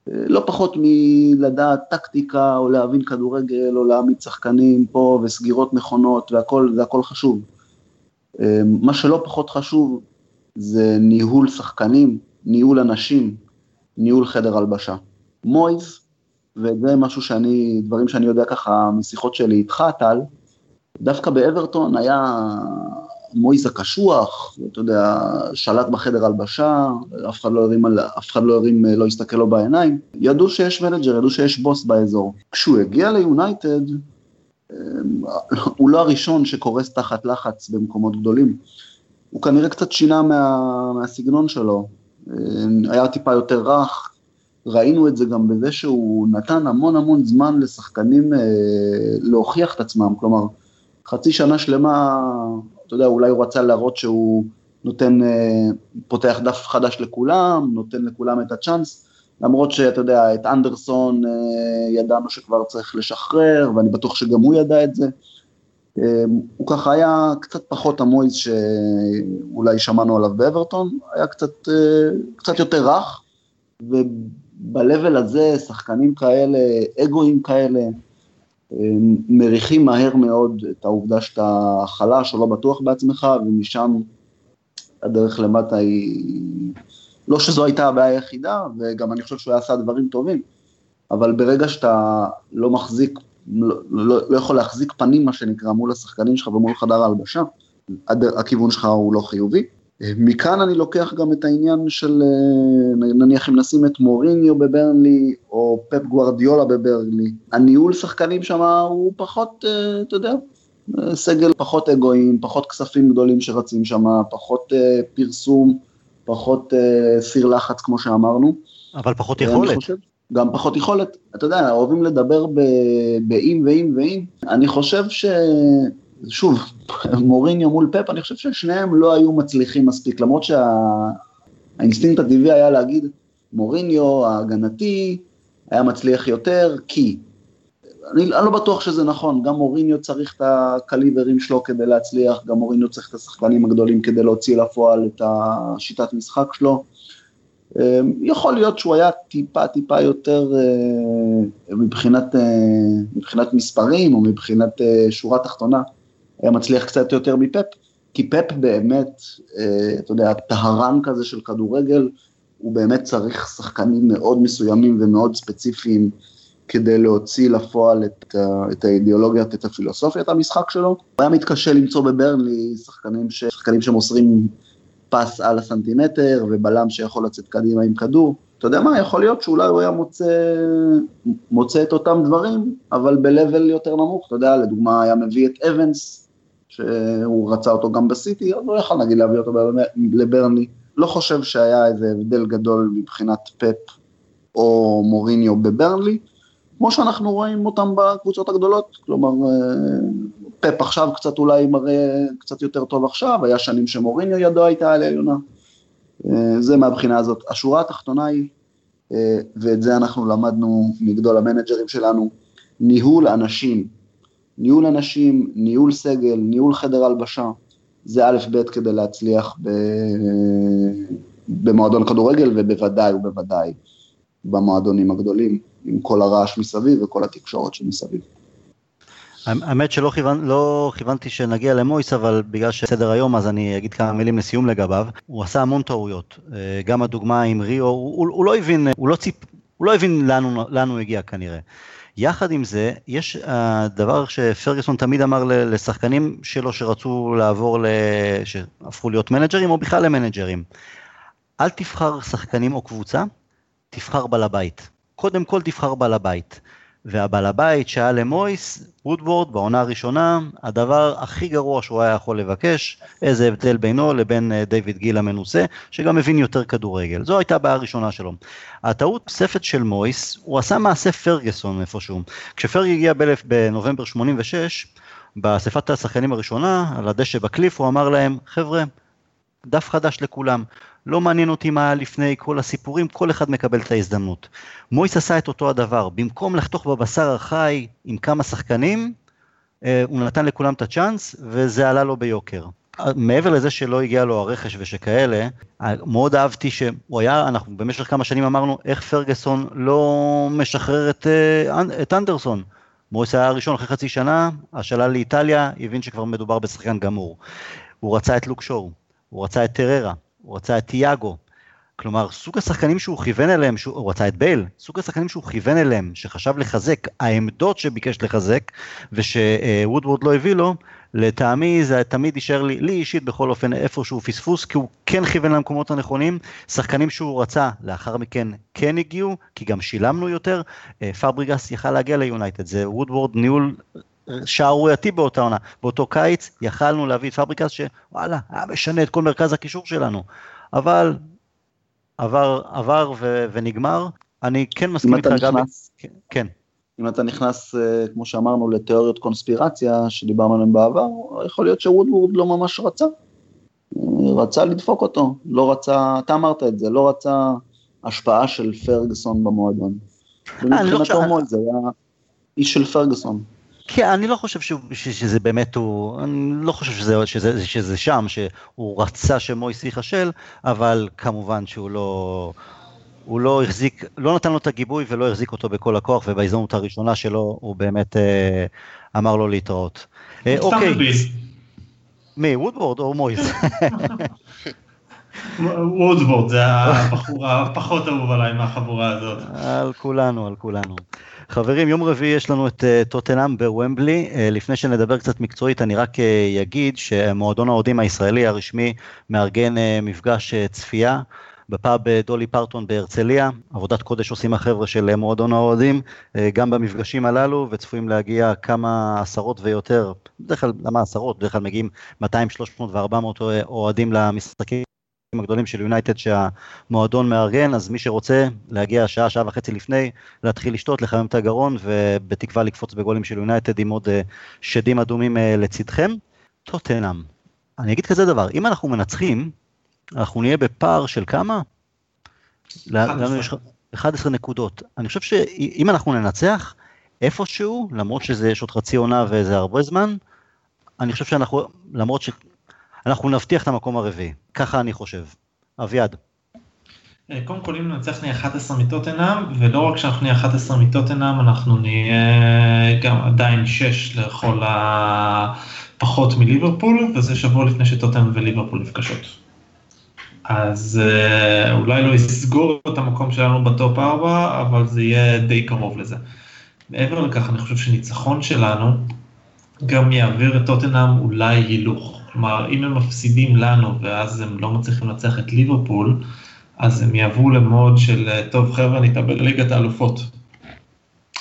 לא פחות מלדעת טקטיקה או להבין כדורגל או להעמיד שחקנים פה וסגירות נכונות והכל, זה הכל חשוב. מה שלא פחות חשוב זה ניהול שחקנים, ניהול אנשים, ניהול חדר הלבשה. מויז, וזה משהו שאני, דברים שאני יודע ככה משיחות שלי איתך טל, דווקא באברטון היה מויז הקשוח, אתה יודע, שלט בחדר הלבשה, אף אחד לא הרים, אף אחד לא הרים, לא הסתכל לו בעיניים. ידעו שיש מנג'ר, ידעו שיש בוס באזור. כשהוא הגיע ליונייטד, אמ, הוא לא הראשון שקורס תחת לחץ במקומות גדולים. הוא כנראה קצת שינה מה, מהסגנון שלו. אמ, היה טיפה יותר רך, ראינו את זה גם בזה שהוא נתן המון המון זמן לשחקנים אה, להוכיח את עצמם, כלומר, חצי שנה שלמה אתה יודע, אולי הוא רצה להראות שהוא נותן, אה, פותח דף חדש לכולם, נותן לכולם את הצ'אנס, למרות שאתה יודע, את אנדרסון אה, ידענו שכבר צריך לשחרר, ואני בטוח שגם הוא ידע את זה. אה, הוא ככה היה קצת פחות המויז שאולי שמענו עליו באברטון, היה קצת, קצת יותר רך, וב-level הזה שחקנים כאלה, אגואים כאלה, מריחים מהר מאוד את העובדה שאתה חלש או לא בטוח בעצמך, ומשם הדרך למטה היא... לא שזו הייתה הבעיה היחידה, וגם אני חושב שהוא עשה דברים טובים, אבל ברגע שאתה לא מחזיק, לא, לא, לא יכול להחזיק פנים, מה שנקרא, מול השחקנים שלך ומול חדר ההלבשה, הכיוון שלך הוא לא חיובי. מכאן אני לוקח גם את העניין של, אה, נניח אם נשים את מוריניו בברנלי, או פפ גוארדיולה בברנלי, הניהול שחקנים שם הוא פחות, אה, אתה יודע, סגל פחות אגואים, פחות כספים גדולים שרצים שם, פחות פרסום, פחות סיר לחץ כמו שאמרנו. אבל פחות יכולת. חושב, גם פחות יכולת. אתה יודע, אוהבים לדבר באם ואם ואם. אני חושב ש... שוב, מוריניו מול פפ, אני חושב ששניהם לא היו מצליחים מספיק, למרות שהאינסטינקט שה... הטבעי היה להגיד, מוריניו ההגנתי היה מצליח יותר, כי אני, אני לא בטוח שזה נכון, גם מוריניו צריך את הקליברים שלו כדי להצליח, גם מוריניו צריך את השחקנים הגדולים כדי להוציא לפועל את השיטת משחק שלו. אמ, יכול להיות שהוא היה טיפה טיפה יותר אה, מבחינת, אה, מבחינת מספרים או מבחינת אה, שורה תחתונה, היה מצליח קצת יותר מפפ, כי פפ באמת, אתה יודע, טהרן כזה של כדורגל, הוא באמת צריך שחקנים מאוד מסוימים ומאוד ספציפיים. כדי להוציא לפועל את, את האידיאולוגיית, את המשחק שלו. הוא היה מתקשה למצוא בברנלי שחקנים, ש, שחקנים שמוסרים פס על הסנטימטר ובלם שיכול לצאת קדימה עם כדור. אתה יודע מה, יכול להיות שאולי הוא היה מוצא, מוצא את אותם דברים, אבל ב-level יותר נמוך, אתה יודע, לדוגמה היה מביא את אבנס, שהוא רצה אותו גם בסיטי, אז לא יכול נגיד להביא אותו לברנלי. לא חושב שהיה איזה הבדל גדול מבחינת פפ או מוריניו בברנלי, כמו שאנחנו רואים אותם בקבוצות הגדולות, כלומר, אה, פפ עכשיו קצת אולי מראה קצת יותר טוב עכשיו, היה שנים שמוריניו ידו הייתה על העליונה, אה, זה מהבחינה הזאת. השורה התחתונה היא, אה, ואת זה אנחנו למדנו מגדול המנג'רים שלנו, ניהול אנשים, ניהול אנשים, ניהול סגל, ניהול חדר הלבשה, זה א' ב' כדי להצליח ב... במועדון כדורגל ובוודאי ובוודאי במועדונים הגדולים. עם כל הרעש מסביב וכל התקשורת שמסביב. האמת שלא כיוון, לא כיוונתי שנגיע למויס, אבל בגלל שסדר היום אז אני אגיד כמה מילים לסיום לגביו. הוא עשה המון טעויות, אה, גם הדוגמה עם ריו, הוא, הוא לא הבין, הוא לא, ציפ, הוא לא הבין לאן הוא הגיע כנראה. יחד עם זה, יש הדבר אה, שפרגוסון תמיד אמר לשחקנים שלו שרצו לעבור, שהפכו להיות מנג'רים או בכלל למנג'רים. אל תבחר שחקנים או קבוצה, תבחר בעל הבית. קודם כל תבחר בעל הבית. והבעל הבית שהיה למויס, וודוורד, בעונה הראשונה, הדבר הכי גרוע שהוא היה יכול לבקש, איזה הבדל בינו לבין אה, דיוויד גיל המנוסה, שגם מבין יותר כדורגל. זו הייתה הבעיה הראשונה שלו. הטעות נוספת של מויס, הוא עשה מעשה פרגוסון איפשהו. כשפרג הגיע באלף בנובמבר 86, באספת השחקנים הראשונה, על הדשא בקליף, הוא אמר להם, חבר'ה, דף חדש לכולם. לא מעניין אותי מה היה לפני כל הסיפורים, כל אחד מקבל את ההזדמנות. מויס עשה את אותו הדבר, במקום לחתוך בבשר החי עם כמה שחקנים, אה, הוא נתן לכולם את הצ'אנס, וזה עלה לו ביוקר. מעבר לזה שלא הגיע לו הרכש ושכאלה, מאוד אהבתי שהוא היה, אנחנו במשך כמה שנים אמרנו איך פרגוסון לא משחרר את, אה, את אנדרסון. מויס היה הראשון אחרי חצי שנה, השאלה לאיטליה, הבין שכבר מדובר בשחקן גמור. הוא רצה את לוק שואו, הוא רצה את אררה, הוא רצה את תיאגו. כלומר, סוג השחקנים שהוא כיוון אליהם, שהוא, הוא רצה את בייל, סוג השחקנים שהוא כיוון אליהם, שחשב לחזק, העמדות שביקש לחזק, שוודוורד לא הביא לו, לטעמי זה תמיד יישאר לי, לי אישית בכל אופן איפשהו פספוס, כי הוא כן כיוון למקומות הנכונים, שחקנים שהוא רצה, לאחר מכן כן הגיעו, כי גם שילמנו יותר, אה, פאבריגס יכל להגיע ליונייטד, זה וודוורד ניהול שערורייתי באותה עונה. באותו קיץ יכלנו להביא את פבריקס שוואלה, היה משנה את כל מרכז הקישור שלנו. אבל עבר, עבר ו, ונגמר. אני כן מסכים איתך גם... כן, כן. אם אתה נכנס, אה, כמו שאמרנו, לתיאוריות קונספירציה שדיברנו עליהן בעבר, יכול להיות שוודוורד לא ממש רצה. רצה לדפוק אותו, לא רצה, אתה אמרת את זה, לא רצה השפעה של פרגוסון במועדון. אה, לא ומבחינתו זה היה איש של פרגוסון. כן, אני לא חושב שהוא, שזה באמת הוא, אני לא חושב שזה, שזה, שזה שם, שהוא רצה שמויס ייכשל, אבל כמובן שהוא לא, הוא לא החזיק, לא נתן לו את הגיבוי ולא החזיק אותו בכל הכוח, ובהזדמנות הראשונה שלו הוא באמת אה, אמר לו להתראות. אה, אוקיי. מי, וודוורד או מויס? וודוורד זה הבחור הפחות אהוב עליי מהחבורה הזאת. על כולנו, על כולנו. חברים, יום רביעי יש לנו את טוטנאם בוומבלי. Uh, לפני שנדבר קצת מקצועית, אני רק אגיד שמועדון האוהדים הישראלי הרשמי מארגן מפגש צפייה בפאב דולי פרטון בהרצליה. עבודת קודש עושים החבר'ה של מועדון האוהדים, גם במפגשים הללו, וצפויים להגיע כמה עשרות ויותר, בדרך כלל, למה עשרות? בדרך כלל מגיעים 200, 300 ו-400 אוהדים למשחקים. הגדולים של יונייטד שהמועדון מארגן, אז מי שרוצה להגיע שעה, שעה וחצי לפני, להתחיל לשתות, לחמם את הגרון, ובתקווה לקפוץ בגולים של יונייטד עם עוד שדים אדומים לצדכם. טוטנאם, אני אגיד כזה דבר, אם אנחנו מנצחים, אנחנו נהיה בפער של כמה? 11. לנו יש 11 נקודות. אני חושב שאם אנחנו ננצח, איפשהו, למרות שזה יש עוד חצי עונה וזה הרבה זמן, אני חושב שאנחנו, למרות שאנחנו נבטיח את המקום הרביעי. ככה אני חושב. אביעד. אה, קודם כל אם ננצח נהיה 11 מטוטנאם, ולא רק שאנחנו נהיה 11 מטוטנאם, אנחנו נהיה גם עדיין 6 לכל הפחות מליברפול, וזה שבוע לפני שטוטנאם וליברפול נפגשות. אז אה, אולי לא יסגור את המקום שלנו בטופ 4, אבל זה יהיה די קרוב לזה. מעבר לכך, אני חושב שניצחון שלנו גם יעביר את טוטנאם אולי הילוך. כלומר, אם הם מפסידים לנו ואז הם לא מצליחים לנצח את ליברפול, אז הם יעברו למוד של, טוב חבר'ה, נתאבד לליגת האלופות.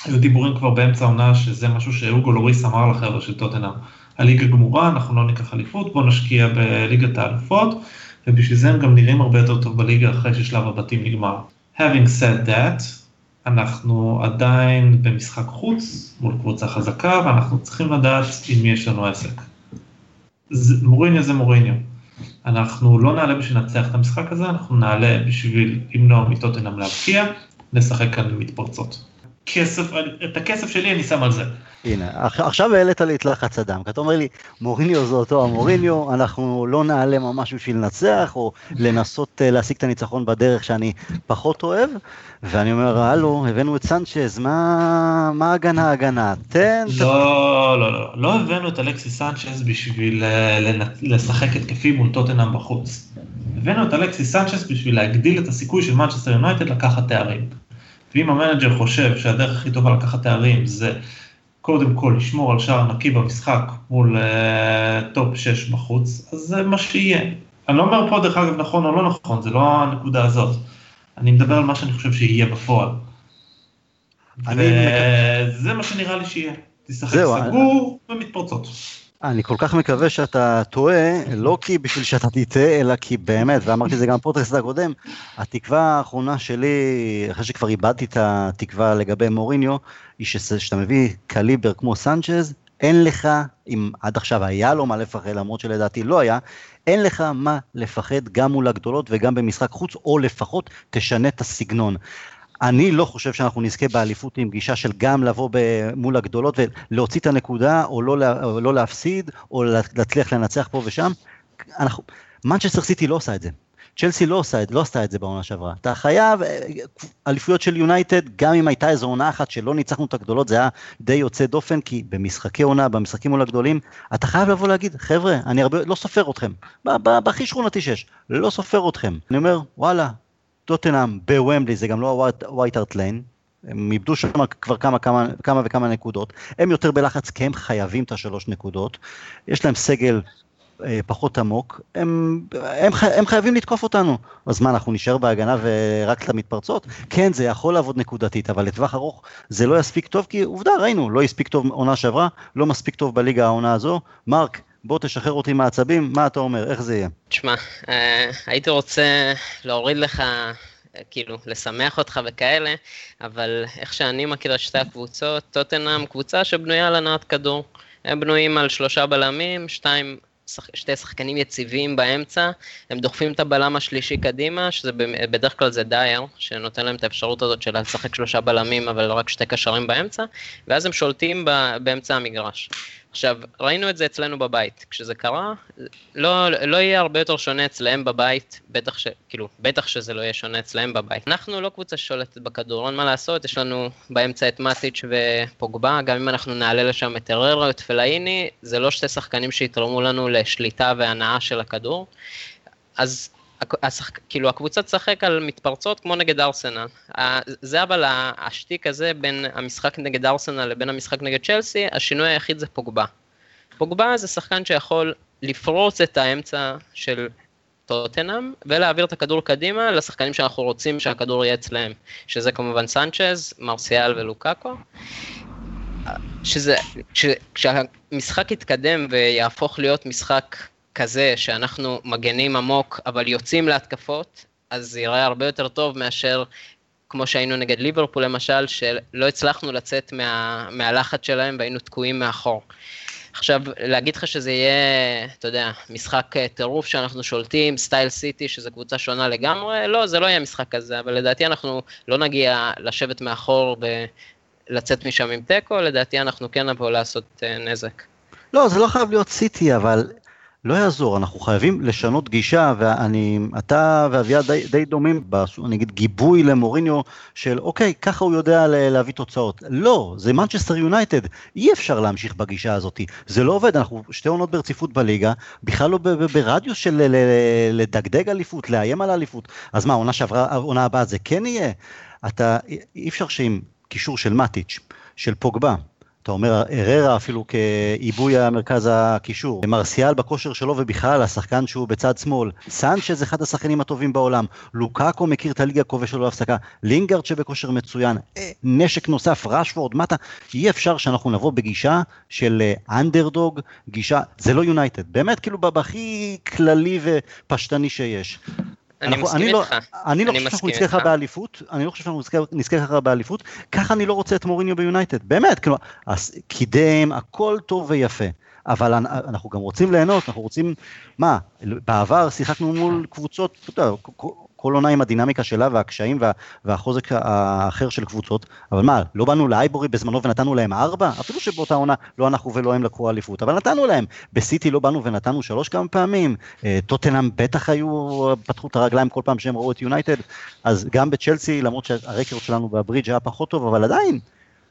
היו דיבורים כבר באמצע העונה שזה משהו שאוגו לוריס אמר לחבר'ה של טוטנאם. הליגה גמורה, אנחנו לא ניקח אליפות, בואו נשקיע בליגת האלופות, ובשביל זה הם גם נראים הרבה יותר טוב בליגה אחרי ששלב הבתים נגמר. Having said that, אנחנו עדיין במשחק חוץ מול קבוצה חזקה, ואנחנו צריכים לדעת עם מי יש לנו עסק. מוריניו זה מוריניו. אנחנו לא נעלה בשביל לנצח את המשחק הזה, אנחנו נעלה בשביל למנוע מטוטנאם להבקיע, נשחק כאן מתפרצות. כסף, את הכסף שלי אני שם על זה. הנה, עכשיו העלית לי את לחץ הדם, כי אתה אומר לי, מוריניו זה אותו המוריניו, אנחנו לא נעלה ממש בשביל לנצח, או לנסות אה, להשיג את הניצחון בדרך שאני פחות אוהב, ואני אומר, הלו, הבאנו את סנצ'ז, מה, מה הגנה הגנה? תן... לא, לא, לא, לא הבאנו את אלכסי סנצ'ז בשביל אה, לשחק התקפי מול טוטנאם בחוץ. הבאנו את אלכסי סנצ'ז בשביל להגדיל את הסיכוי של מנצ'סטר יונייטד לקחת תארים. ואם המנג'ר חושב שהדרך הכי טובה לקחת תארים זה קודם כל לשמור על שער נקי במשחק מול אה, טופ 6 בחוץ, אז זה מה שיהיה. אני לא אומר פה דרך אגב נכון או לא נכון, זה לא הנקודה הזאת. אני מדבר על מה שאני חושב שיהיה בפועל. וזה מה שנראה לי שיהיה. תשחק סגור ומתפרצות. אני כל כך מקווה שאתה טועה, לא כי בשביל שאתה תטעה, אלא כי באמת, ואמרתי את זה גם בפודקאסט הקודם, התקווה האחרונה שלי, אחרי שכבר איבדתי את התקווה לגבי מוריניו, היא שאתה מביא קליבר כמו סנצ'ז, אין לך, אם עד עכשיו היה לו מה לפחד, למרות שלדעתי לא היה, אין לך מה לפחד גם מול הגדולות וגם במשחק חוץ, או לפחות תשנה את הסגנון. אני לא חושב שאנחנו נזכה באליפות עם גישה של גם לבוא מול הגדולות ולהוציא את הנקודה, או לא, או לא להפסיד, או להצליח לנצח פה ושם. אנחנו, מנצ'סטר סיטי לא עושה את זה. צ'לסי לא עושה, לא עשתה את זה בעונה שעברה. אתה חייב, אליפויות של יונייטד, גם אם הייתה איזו עונה אחת שלא ניצחנו את הגדולות, זה היה די יוצא דופן, כי במשחקי עונה, במשחקים מול הגדולים, אתה חייב לבוא להגיד, חבר'ה, אני הרבה, לא סופר אתכם, בהכי שכונתי שיש, לא סופר אתכם. אני אומר, וואלה, טוטנאם בוומבלי זה גם לא הווייט הארט ליין, הם איבדו שם כבר כמה, כמה, כמה וכמה נקודות, הם יותר בלחץ כי הם חייבים את השלוש נקודות, יש להם סגל אה, פחות עמוק, הם, הם, הם חייבים לתקוף אותנו. אז מה, אנחנו נשאר בהגנה ורק את המתפרצות? כן, זה יכול לעבוד נקודתית, אבל לטווח ארוך זה לא יספיק טוב, כי עובדה, ראינו, לא הספיק טוב עונה שעברה, לא מספיק טוב בליגה העונה הזו. מרק, בוא תשחרר אותי מהעצבים, מה אתה אומר, איך זה יהיה? תשמע, אה, הייתי רוצה להוריד לך, אה, כאילו, לשמח אותך וכאלה, אבל איך שאני מכיר את שתי הקבוצות, טוטנאם קבוצה שבנויה על הנעת כדור. הם בנויים על שלושה בלמים, שתיים שתי שחקנים יציבים באמצע, הם דוחפים את הבלם השלישי קדימה, שזה בדרך כלל זה דייר, שנותן להם את האפשרות הזאת של לשחק שלושה בלמים אבל רק שתי קשרים באמצע, ואז הם שולטים באמצע המגרש. עכשיו, ראינו את זה אצלנו בבית. כשזה קרה, לא, לא יהיה הרבה יותר שונה אצלם בבית, בטח, ש, כאילו, בטח שזה לא יהיה שונה אצלם בבית. אנחנו לא קבוצה ששולטת בכדור, אין מה לעשות, יש לנו באמצע את מאטיץ' ופוגבה, גם אם אנחנו נעלה לשם את הררה או את פלאיני, זה לא שתי שחקנים שיתרמו לנו לשליטה והנאה של הכדור. אז השחק, כאילו הקבוצה תשחק על מתפרצות כמו נגד ארסנל. זה אבל השטיק הזה בין המשחק נגד ארסנל לבין המשחק נגד צ'לסי, השינוי היחיד זה פוגבה. פוגבה זה שחקן שיכול לפרוץ את האמצע של טוטנאם, ולהעביר את הכדור קדימה לשחקנים שאנחנו רוצים שהכדור יהיה אצלם, שזה כמובן סנצ'ז, מרסיאל ולוקאקו. שזה, כש, כשהמשחק יתקדם ויהפוך להיות משחק כזה שאנחנו מגנים עמוק אבל יוצאים להתקפות, אז זה ייראה הרבה יותר טוב מאשר כמו שהיינו נגד ליברפול למשל, שלא הצלחנו לצאת מה, מהלחץ שלהם והיינו תקועים מאחור. עכשיו, להגיד לך שזה יהיה, אתה יודע, משחק אה, טירוף שאנחנו שולטים, סטייל סיטי, שזו קבוצה שונה לגמרי, לא, זה לא יהיה משחק כזה, אבל לדעתי אנחנו לא נגיע לשבת מאחור ולצאת משם עם תיקו, לדעתי אנחנו כן נבוא לעשות אה, נזק. לא, זה לא חייב להיות סיטי, אבל לא יעזור, אנחנו חייבים לשנות גישה, ואני, אתה ואביעד די, די דומים, אני אגיד גיבוי למוריניו של אוקיי, ככה הוא יודע להביא תוצאות. לא, זה מנצ'סטר יונייטד, אי אפשר להמשיך בגישה הזאת, זה לא עובד, אנחנו שתי עונות ברציפות בליגה, בכלל לא ברדיוס של לדגדג אליפות, לאיים על אליפות, אז מה, עונה שעברה, עונה הבאה זה כן יהיה? אתה, אי אפשר שעם קישור של מטיץ', של פוגבה, אתה אומר, אררה אפילו כעיבוי המרכז הקישור, מרסיאל בכושר שלו ובכלל, השחקן שהוא בצד שמאל, סנצ'ז אחד השחקנים הטובים בעולם, לוקאקו מכיר את הליגה הכובש ללא הפסקה, לינגארד שבכושר מצוין, אה, נשק נוסף, רשפורד, מה אתה, אי אפשר שאנחנו נבוא בגישה של אנדרדוג, גישה, זה לא יונייטד, באמת כאילו בהכי כללי ופשטני שיש. אני מסכים לא- איתך. אני לא חושב שאנחנו נזכה ככה באליפות, אני לא חושב שאנחנו נזכה ככה באליפות, ככה אני לא רוצה את מוריניו ביונייטד, באמת, כאילו, קידם, הכל טוב ויפה. אבל אנחנו גם רוצים ליהנות, אנחנו רוצים, מה, בעבר שיחקנו מול קבוצות, כל עונה עם הדינמיקה שלה והקשיים וה, והחוזק האחר של קבוצות, אבל מה, לא באנו לאייבורי בזמנו ונתנו להם ארבע? אפילו שבאותה עונה לא אנחנו ולא הם לקחו אליפות, אבל נתנו להם. בסיטי לא באנו ונתנו שלוש כמה פעמים, אה, טוטנאם בטח היו, פתחו את הרגליים כל פעם שהם ראו את יונייטד, אז גם בצ'לסי, למרות שהרקורד שלנו בברידג' היה פחות טוב, אבל עדיין,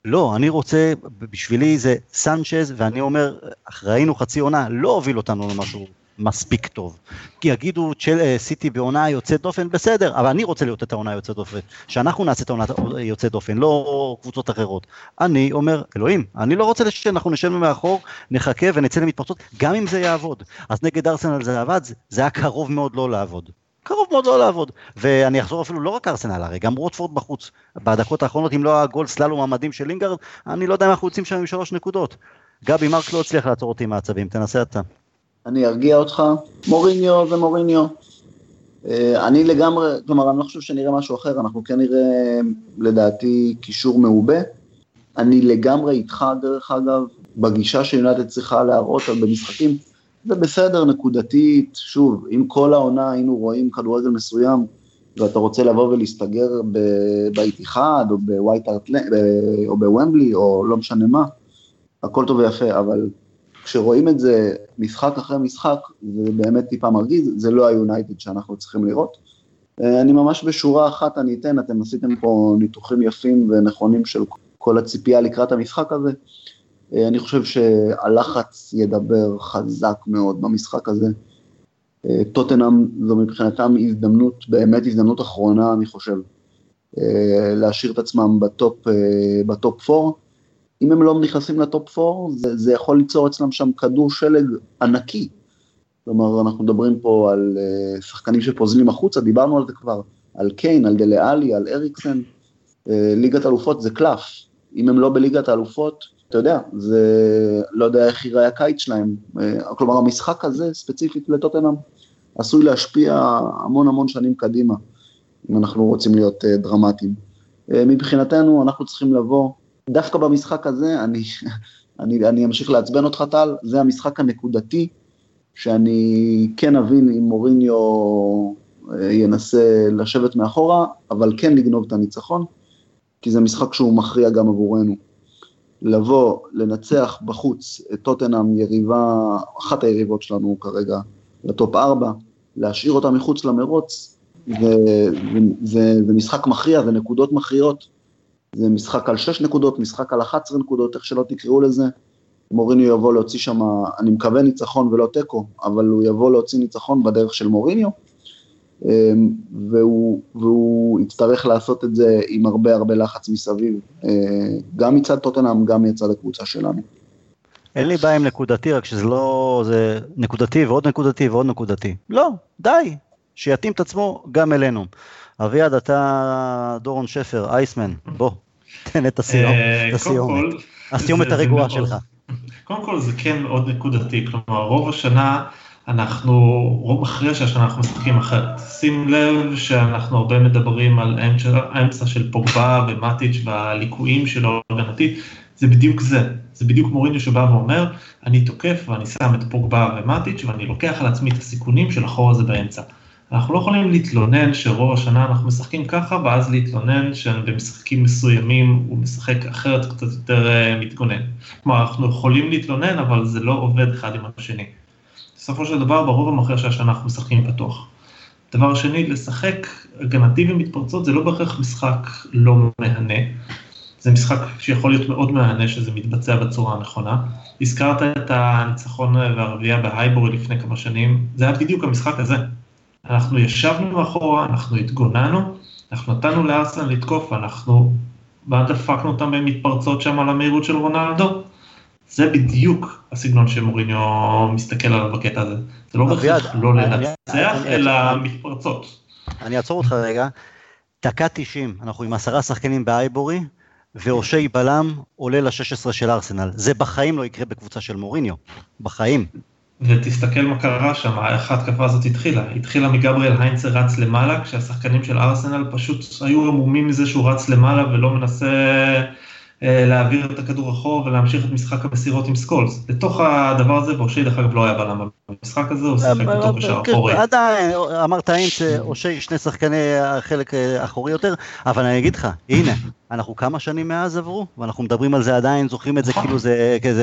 לא, אני רוצה, בשבילי זה סנצ'ז, ואני אומר, ראינו חצי עונה, לא הוביל אותנו למשהו מספיק טוב. כי יגידו צ'ל, אה, סיטי בעונה יוצאת דופן, בסדר, אבל אני רוצה להיות את העונה יוצאת דופן. שאנחנו נעשה את העונה יוצאת דופן, לא קבוצות אחרות. אני אומר, אלוהים, אני לא רוצה שאנחנו נשב מאחור, נחכה ונצא למתפרצות, גם אם זה יעבוד. אז נגד ארסנל זה עבד, זה היה קרוב מאוד לא לעבוד. קרוב מאוד לא לעבוד. ואני אחזור אפילו לא רק ארסנל, הרי גם רוטפורד בחוץ. בדקות האחרונות, אם לא הגול סללום המדהים של לינגרד, אני לא יודע אם אנחנו יוצאים שם עם שלוש נקודות. גבי מרק לא הצליח לעצור אותי מהעצבים, תנסה אתה. אני ארגיע אותך, מוריניו ומוריניו. אה, אני לגמרי, כלומר, אני לא חושב שנראה משהו אחר, אנחנו כן נראה, לדעתי, קישור מעובה. אני לגמרי איתך, דרך אגב, בגישה שיונייטד צריכה להראות במשחקים. זה בסדר, נקודתית, שוב, אם כל העונה היינו רואים כדורגל מסוים, ואתה רוצה לבוא ולהסתגר באיתיחאד, או בווייט הארט ליין, או בוומבלי, או לא משנה מה, הכל טוב ויפה, אבל כשרואים את זה משחק אחרי משחק, זה באמת טיפה מרגיז, זה לא היונייטד שאנחנו צריכים לראות. אה, אני ממש בשורה אחת אני אתן, אתם עשיתם פה ניתוחים יפים ונכונים של כל הציפייה לקראת המשחק הזה. אה, אני חושב שהלחץ ידבר חזק מאוד במשחק הזה. אה, טוטנאם זו מבחינתם הזדמנות, באמת הזדמנות אחרונה, אני חושב, להשאיר את עצמם בטופ, בטופ 4. אם הם לא נכנסים לטופ 4, זה, זה יכול ליצור אצלם שם כדור שלג ענקי. כלומר, אנחנו מדברים פה על uh, שחקנים שפוזלים החוצה, דיברנו על זה כבר, על קיין, על דלה-עלי, על אריקסן. Uh, ליגת אלופות זה קלף. אם הם לא בליגת האלופות, אתה יודע, זה לא יודע איך ייראה הקיץ שלהם. Uh, כלומר, המשחק הזה, ספציפית לטוטנאם, עשוי להשפיע המון המון שנים קדימה, אם אנחנו רוצים להיות uh, דרמטיים. Uh, מבחינתנו, אנחנו צריכים לבוא דווקא במשחק הזה, אני, אני, אני אמשיך לעצבן אותך טל, זה המשחק הנקודתי, שאני כן אבין אם מוריניו אה, ינסה לשבת מאחורה, אבל כן לגנוב את הניצחון, כי זה משחק שהוא מכריע גם עבורנו. לבוא, לנצח בחוץ את טוטנאם, יריבה, אחת היריבות שלנו כרגע, לטופ 4, להשאיר אותה מחוץ למרוץ, זה משחק מכריע ונקודות מכריעות, זה משחק על 6 נקודות, משחק על 11 נקודות, איך שלא תקראו לזה. מוריניו יבוא להוציא שם, אני מקווה ניצחון ולא תיקו, אבל הוא יבוא להוציא ניצחון בדרך של מוריניו, אמ, והוא, והוא יצטרך לעשות את זה עם הרבה הרבה לחץ מסביב, אה, גם מצד טוטנאם, גם מצד הקבוצה שלנו. אין לי בעיה עם נקודתי, רק שזה לא, זה נקודתי ועוד נקודתי ועוד נקודתי. לא, די, שיתאים את עצמו גם אלינו. אביעד, אתה דורון שפר, אייסמן, בוא, תן את הסיומת, הסיומת הרגועה שלך. קודם כל זה כן מאוד נקודתי, כלומר רוב השנה אנחנו, רוב מכריע של השנה אנחנו משחקים אחרת. שים לב שאנחנו הרבה מדברים על האמצע של פוגבה ומטיץ' והליקויים שלו הגנתית, זה בדיוק זה, זה בדיוק מוריניו שבא ואומר, אני תוקף ואני שם את פוגבה ומטיץ' ואני לוקח על עצמי את הסיכונים של החור הזה באמצע. אנחנו לא יכולים להתלונן שרוב השנה אנחנו משחקים ככה, ואז להתלונן שבמשחקים מסוימים הוא משחק אחרת קצת יותר uh, מתגונן. כלומר, אנחנו יכולים להתלונן, אבל זה לא עובד אחד עם השני. בסופו של דבר, ברוב המכריע של השנה אנחנו משחקים פתוח. דבר שני, לשחק הגנתי ומתפרצות זה לא בהכרח משחק לא מהנה. זה משחק שיכול להיות מאוד מהנה שזה מתבצע בצורה הנכונה. הזכרת את הניצחון והרביעייה בהייבורי לפני כמה שנים, זה היה בדיוק המשחק הזה. אנחנו ישבנו מאחורה, אנחנו התגוננו, אנחנו נתנו לארסנל לתקוף, אנחנו דפקנו אותם במתפרצות שם על המהירות של רונלדו. זה בדיוק הסגנון שמוריניו מסתכל עליו בקטע הזה. זה לא בהכרח לא לנצח, אלא מתפרצות. אני אעצור אותך רגע. דקה 90, אנחנו עם עשרה שחקנים באייבורי, ואושי בלם עולה ל-16 של ארסנל. זה בחיים לא יקרה בקבוצה של מוריניו. בחיים. ותסתכל מה קרה שם, איך ההתקפה הזאת התחילה. התחילה מגבריאל היינצר רץ למעלה, כשהשחקנים של ארסנל פשוט היו עמומים מזה שהוא רץ למעלה ולא מנסה אה, להעביר את הכדור אחורה ולהמשיך את משחק המסירות עם סקולס. לתוך הדבר הזה, ואושי דרך אגב לא היה בלם במשחק הזה, הוא שיחק בתור בשער אחורי. עדיין, אמרת היינצר, אושי שני שחקני החלק האחורי יותר, אבל אני אגיד לך, הנה, אנחנו כמה שנים מאז עברו, ואנחנו מדברים על זה עדיין, זוכרים את זה נכון. כאילו זה כזה,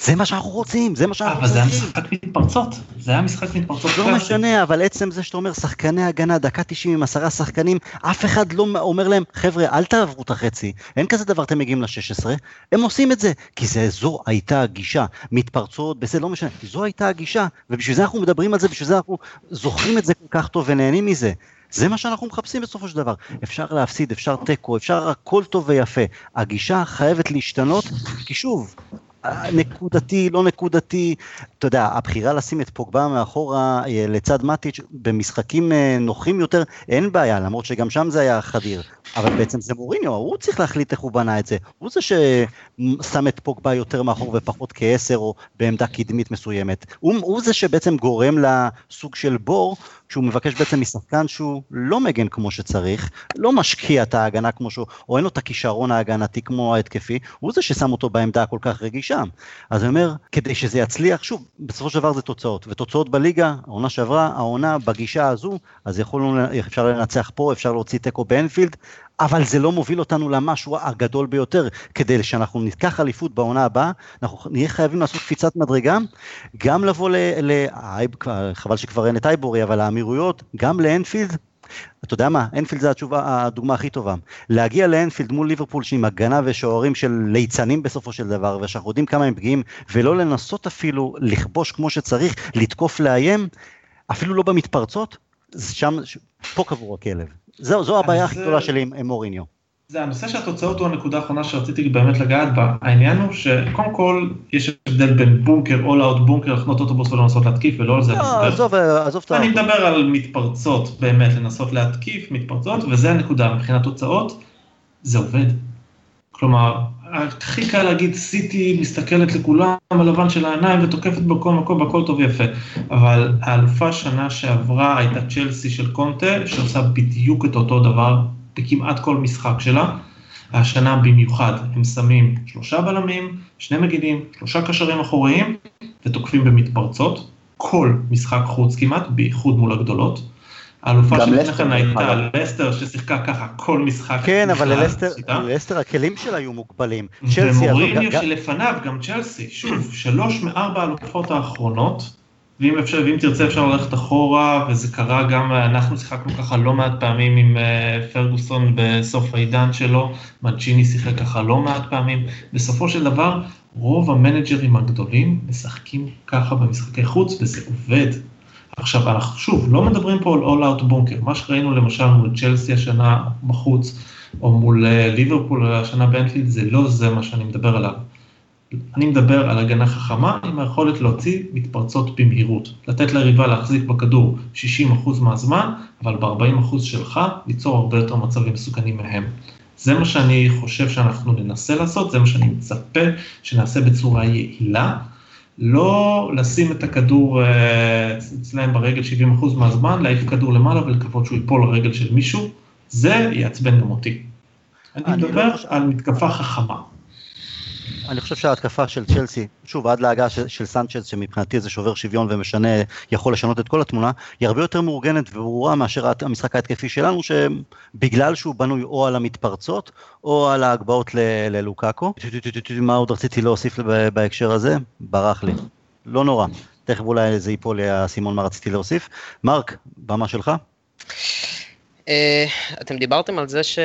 זה מה שאנחנו רוצים, זה מה שאנחנו רוצים. אבל זה היה משחק מתפרצות, זה היה משחק מתפרצות. לא משנה, אבל עצם זה שאתה אומר שחקני הגנה, דקה 90 עם עשרה שחקנים, אף אחד לא אומר להם, חבר'ה, אל תעברו את החצי, אין כזה דבר, אתם מגיעים ל-16, הם עושים את זה, כי זה, זו הייתה הגישה, מתפרצות, בזה לא משנה, זו הייתה הגישה, ובשביל זה אנחנו מדברים על זה, בשביל זה אנחנו זוכרים את זה כל כך טוב ונהנים מזה. זה מה שאנחנו מחפשים בסופו של דבר. אפשר להפסיד, אפשר תיקו, אפשר הכל טוב ויפה. הגישה חייבת להשתנות, כי שוב, נקודתי, לא נקודתי, אתה יודע, הבחירה לשים את פוגבה מאחורה אה, לצד מטיץ' במשחקים אה, נוחים יותר, אין בעיה, למרות שגם שם זה היה חדיר. אבל בעצם זה מוריניו, הוא צריך להחליט איך הוא בנה את זה. הוא זה ששם את פוגבה יותר מאחור ופחות כעשר או בעמדה קדמית מסוימת. הוא, הוא זה שבעצם גורם לסוג של בור, שהוא מבקש בעצם משחקן שהוא לא מגן כמו שצריך, לא משקיע את ההגנה כמו שהוא, או אין לו את הכישרון ההגנתי כמו ההתקפי, הוא זה ששם אותו בעמדה הכל כך רגישה. אז אני אומר, כדי שזה יצליח, שוב, בסופו של דבר זה תוצאות, ותוצאות בליגה, העונה שעברה, העונה בגישה הזו, אז יכולנו, אפשר לנצח פה, אפשר להוציא תיקו באנפילד, אבל זה לא מוביל אותנו למשהו הגדול ביותר, כדי שאנחנו ניקח אליפות בעונה הבאה, אנחנו נהיה חייבים לעשות קפיצת מדרגה, גם לבוא ל... ל חבל שכבר אין את אייבורי, אבל האמירויות, גם לאנפילד, אתה יודע מה, אנפילד זה התשובה, הדוגמה הכי טובה. להגיע לאנפילד מול ליברפול שעם הגנה ושוערים של ליצנים בסופו של דבר, ושאנחנו יודעים כמה הם פגיעים, ולא לנסות אפילו לכבוש כמו שצריך, לתקוף לאיים, אפילו לא במתפרצות, שם, פה קבור הכלב. זו, זו הבעיה הכי גדולה שלי עם, עם מוריניו. זה הנושא של התוצאות הוא הנקודה האחרונה שרציתי באמת לגעת בה. העניין הוא שקודם כל יש הבדל בין בונקר, all out בונקר, לחנות אוטובוס ולנסות להתקיף ולא על זה. לא, עזוב, עזוב את ה... אני מדבר על מתפרצות באמת, לנסות להתקיף מתפרצות, וזה הנקודה מבחינת תוצאות, זה עובד. כלומר, הכי קל להגיד סיטי מסתכלת לכולם הלבן של העיניים ותוקפת בכל מקום והכל טוב ויפה. אבל האלופה שנה שעברה הייתה צ'לסי של קונטה, שעושה בדיוק את אותו דבר בכמעט כל משחק שלה. השנה במיוחד הם שמים שלושה בלמים, שני מגינים, שלושה קשרים אחוריים ותוקפים במתפרצות. כל משחק חוץ כמעט, בייחוד מול הגדולות. האלופה שלפני כן הייתה לסטר ששיחקה ככה כל משחק. כן, אבל ללסטר הכלים שלה היו מוגבלים. ומוריניו שלפניו, גם צ'לסי, שוב, שלוש מארבע האלופות האחרונות, ואם אפשר, ואם תרצה אפשר ללכת אחורה, וזה קרה גם, אנחנו שיחקנו ככה לא מעט פעמים עם uh, פרגוסון בסוף העידן שלו, מנצ'יני שיחק ככה לא מעט פעמים, בסופו של דבר רוב המנג'רים הגדולים משחקים ככה במשחקי חוץ, וזה עובד. עכשיו, אנחנו שוב, לא מדברים פה על out בונקר, מה שראינו למשל מול צ'לסי השנה בחוץ, או מול ליברפול השנה באנפילד, זה לא זה מה שאני מדבר עליו. אני מדבר על הגנה חכמה עם היכולת להוציא מתפרצות במהירות. לתת ליריבה להחזיק בכדור 60% מהזמן, אבל ב-40% שלך ליצור הרבה יותר מצבים מסוכנים מהם. זה מה שאני חושב שאנחנו ננסה לעשות, זה מה שאני מצפה שנעשה בצורה יעילה. לא לשים את הכדור אה, אצלם ברגל 70% מהזמן, להעיף כדור למעלה ולקוות שהוא ייפול לרגל של מישהו, זה יעצבן גם אותי. אני מדבר לא על מתקפה חכמה. אני חושב שההתקפה של צ'לסי, שוב, עד להגעה של, של סנצ'ז, שמבחינתי זה שובר שוויון ומשנה, יכול לשנות את כל התמונה, היא הרבה יותר מאורגנת וברורה מאשר המשחק ההתקפי שלנו, שבגלל שהוא בנוי או על המתפרצות, או על ההגבהות ללוקאקו. מה עוד רציתי להוסיף בהקשר הזה? ברח לי. לא נורא. תכף אולי זה ייפול לי האסימון מה רציתי להוסיף. מרק, במה שלך. אה, אתם דיברתם על זה ש...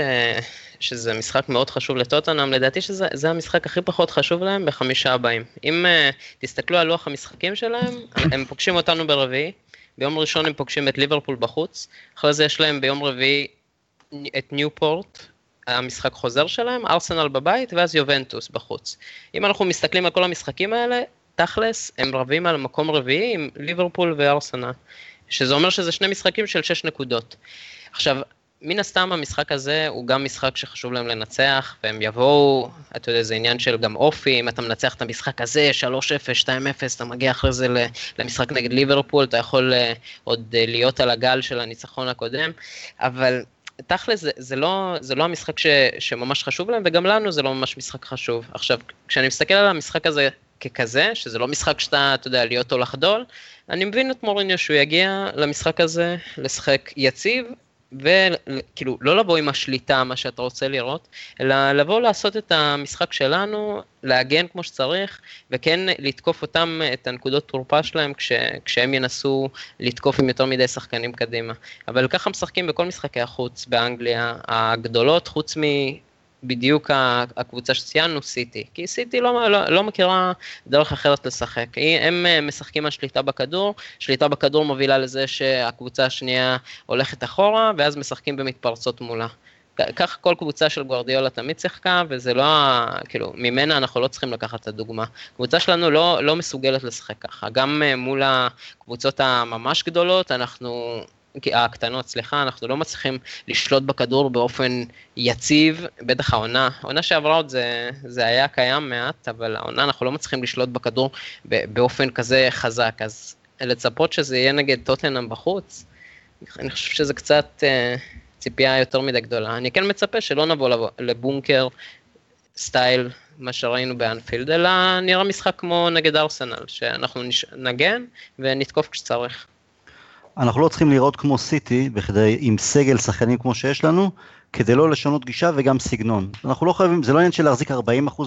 שזה משחק מאוד חשוב לטוטנאם, לדעתי שזה המשחק הכי פחות חשוב להם בחמישה הבאים. אם uh, תסתכלו על לוח המשחקים שלהם, הם פוגשים אותנו ברביעי, ביום ראשון הם פוגשים את ליברפול בחוץ, אחרי זה יש להם ביום רביעי את ניופורט, המשחק חוזר שלהם, ארסנל בבית, ואז יובנטוס בחוץ. אם אנחנו מסתכלים על כל המשחקים האלה, תכלס, הם רבים על מקום רביעי עם ליברפול וארסנל, שזה אומר שזה שני משחקים של שש נקודות. עכשיו, מן הסתם המשחק הזה הוא גם משחק שחשוב להם לנצח, והם יבואו, אתה יודע, זה עניין של גם אופי, אם אתה מנצח את המשחק הזה, 3-0, 2-0, אתה מגיע אחרי זה למשחק נגד ליברפול, אתה יכול אה, עוד אה, להיות על הגל של הניצחון הקודם, אבל תכל'ס זה, זה, לא, זה לא המשחק ש, שממש חשוב להם, וגם לנו זה לא ממש משחק חשוב. עכשיו, כשאני מסתכל על המשחק הזה ככזה, שזה לא משחק שאתה, אתה יודע, להיות או לחדול, אני מבין את מוריניו שהוא יגיע למשחק הזה לשחק יציב, וכאילו, לא לבוא עם השליטה, מה שאתה רוצה לראות, אלא לבוא לעשות את המשחק שלנו, להגן כמו שצריך, וכן לתקוף אותם, את הנקודות תורפה שלהם, כש, כשהם ינסו לתקוף עם יותר מדי שחקנים קדימה. אבל ככה משחקים בכל משחקי החוץ באנגליה, הגדולות, חוץ מ... בדיוק הקבוצה שציינו, סיטי. כי סיטי לא, לא, לא מכירה דרך אחרת לשחק. הם אה, משחקים על שליטה בכדור, שליטה בכדור מובילה לזה שהקבוצה השנייה הולכת אחורה, ואז משחקים במתפרצות מולה. כך כל קבוצה של גוארדיולה תמיד שיחקה, וזה לא, כאילו, ממנה אנחנו לא צריכים לקחת את הדוגמה. הקבוצה שלנו לא, לא מסוגלת לשחק ככה. גם אה, מול הקבוצות הממש גדולות, אנחנו הקטנות, סליחה, אנחנו לא מצליחים לשלוט בכדור באופן יציב, בטח העונה, העונה שעברה עוד זה, זה היה קיים מעט, אבל העונה אנחנו לא מצליחים לשלוט בכדור באופן כזה חזק, אז לצפות שזה יהיה נגד טוטנאם בחוץ, אני חושב שזה קצת אה, ציפייה יותר מדי גדולה. אני כן מצפה שלא נבוא לבונקר סטייל מה שראינו באנפילד, אלא נראה משחק כמו נגד ארסנל, שאנחנו נגן ונתקוף כשצריך. אנחנו לא צריכים לראות כמו סיטי, בכדי, עם סגל שחקנים כמו שיש לנו, כדי לא לשנות גישה וגם סגנון. אנחנו לא חייבים, זה לא עניין של להחזיק 40%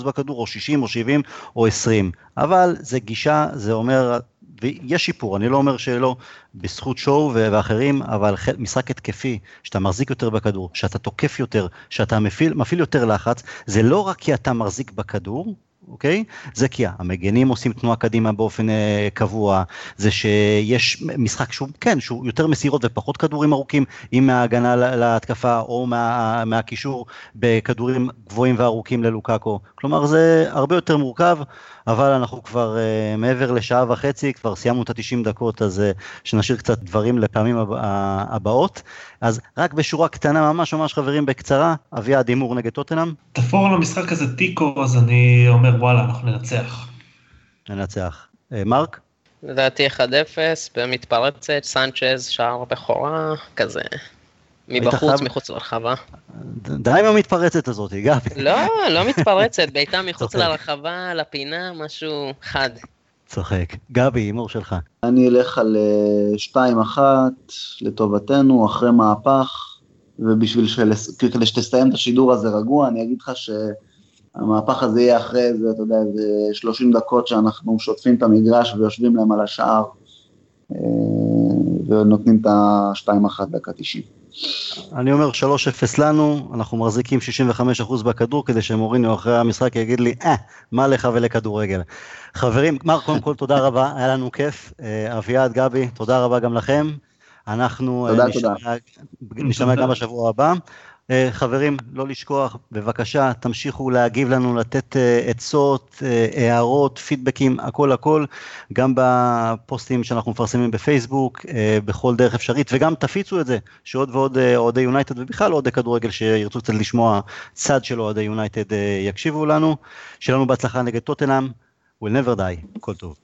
בכדור, או 60, או 70, או 20, אבל זה גישה, זה אומר, ויש שיפור, אני לא אומר שלא, בזכות שואו ואחרים, אבל משחק התקפי, שאתה מחזיק יותר בכדור, שאתה תוקף יותר, שאתה מפעיל, מפעיל יותר לחץ, זה לא רק כי אתה מחזיק בכדור, אוקיי? זה כי המגנים עושים תנועה קדימה באופן אה, קבוע, זה שיש משחק שהוא, כן, שהוא יותר מסירות ופחות כדורים ארוכים, אם מההגנה להתקפה או מה, מהקישור בכדורים גבוהים וארוכים ללוקאקו. כלומר, זה הרבה יותר מורכב. אבל אנחנו כבר uh, מעבר לשעה וחצי, כבר סיימנו את ה-90 דקות, אז uh, שנשאיר קצת דברים לפעמים הבא, הבאות. אז רק בשורה קטנה ממש ממש חברים בקצרה, אביעד הימור נגד טוטנאם. תפור על המשחק הזה תיקו, אז אני אומר וואלה, אנחנו ננצח. ננצח. Uh, מרק? לדעתי 1-0, במתפרצת, סנצ'ז, שער בכורה, כזה. מבחוץ, מחוץ לרחבה. די עם המתפרצת הזאת, גבי. לא, לא מתפרצת, בעיטה מחוץ לרחבה, לפינה, משהו חד. צוחק. גבי, הימור שלך. אני אלך על 2-1 אה, לטובתנו, אחרי מהפך, ובשביל של... כדי שתסיים את השידור הזה רגוע, אני אגיד לך שהמהפך הזה יהיה אחרי איזה, אתה יודע, איזה 30 דקות שאנחנו שוטפים את המגרש ויושבים להם על השער, אה, ונותנים את ה-2-1 דקה 90. אני אומר 3-0 לנו, אנחנו מחזיקים 65% בכדור כדי שמוריניו אחרי המשחק יגיד לי, אה, מה לך ולכדורגל. חברים, מר, קודם כל תודה רבה, היה לנו כיף. אה, אביעד, גבי, תודה רבה גם לכם. אנחנו תודה, תודה. נשתמע גם בשבוע הבא. אה, חברים, לא לשכוח, בבקשה, תמשיכו להגיב לנו, לתת אה, עצות, אה, הערות, פידבקים, הכל הכל, גם בפוסטים שאנחנו מפרסמים בפייסבוק, בכל דרך אפשרית, וגם תפיצו את זה, שעוד ועוד אוהדי יונייטד, ובכלל אוהדי כדורגל שירצו קצת לשמוע צד של אוהדי יונייטד יקשיבו לנו. שיהיה לנו בהצלחה נגד טוטנאם, will never die, כל טוב.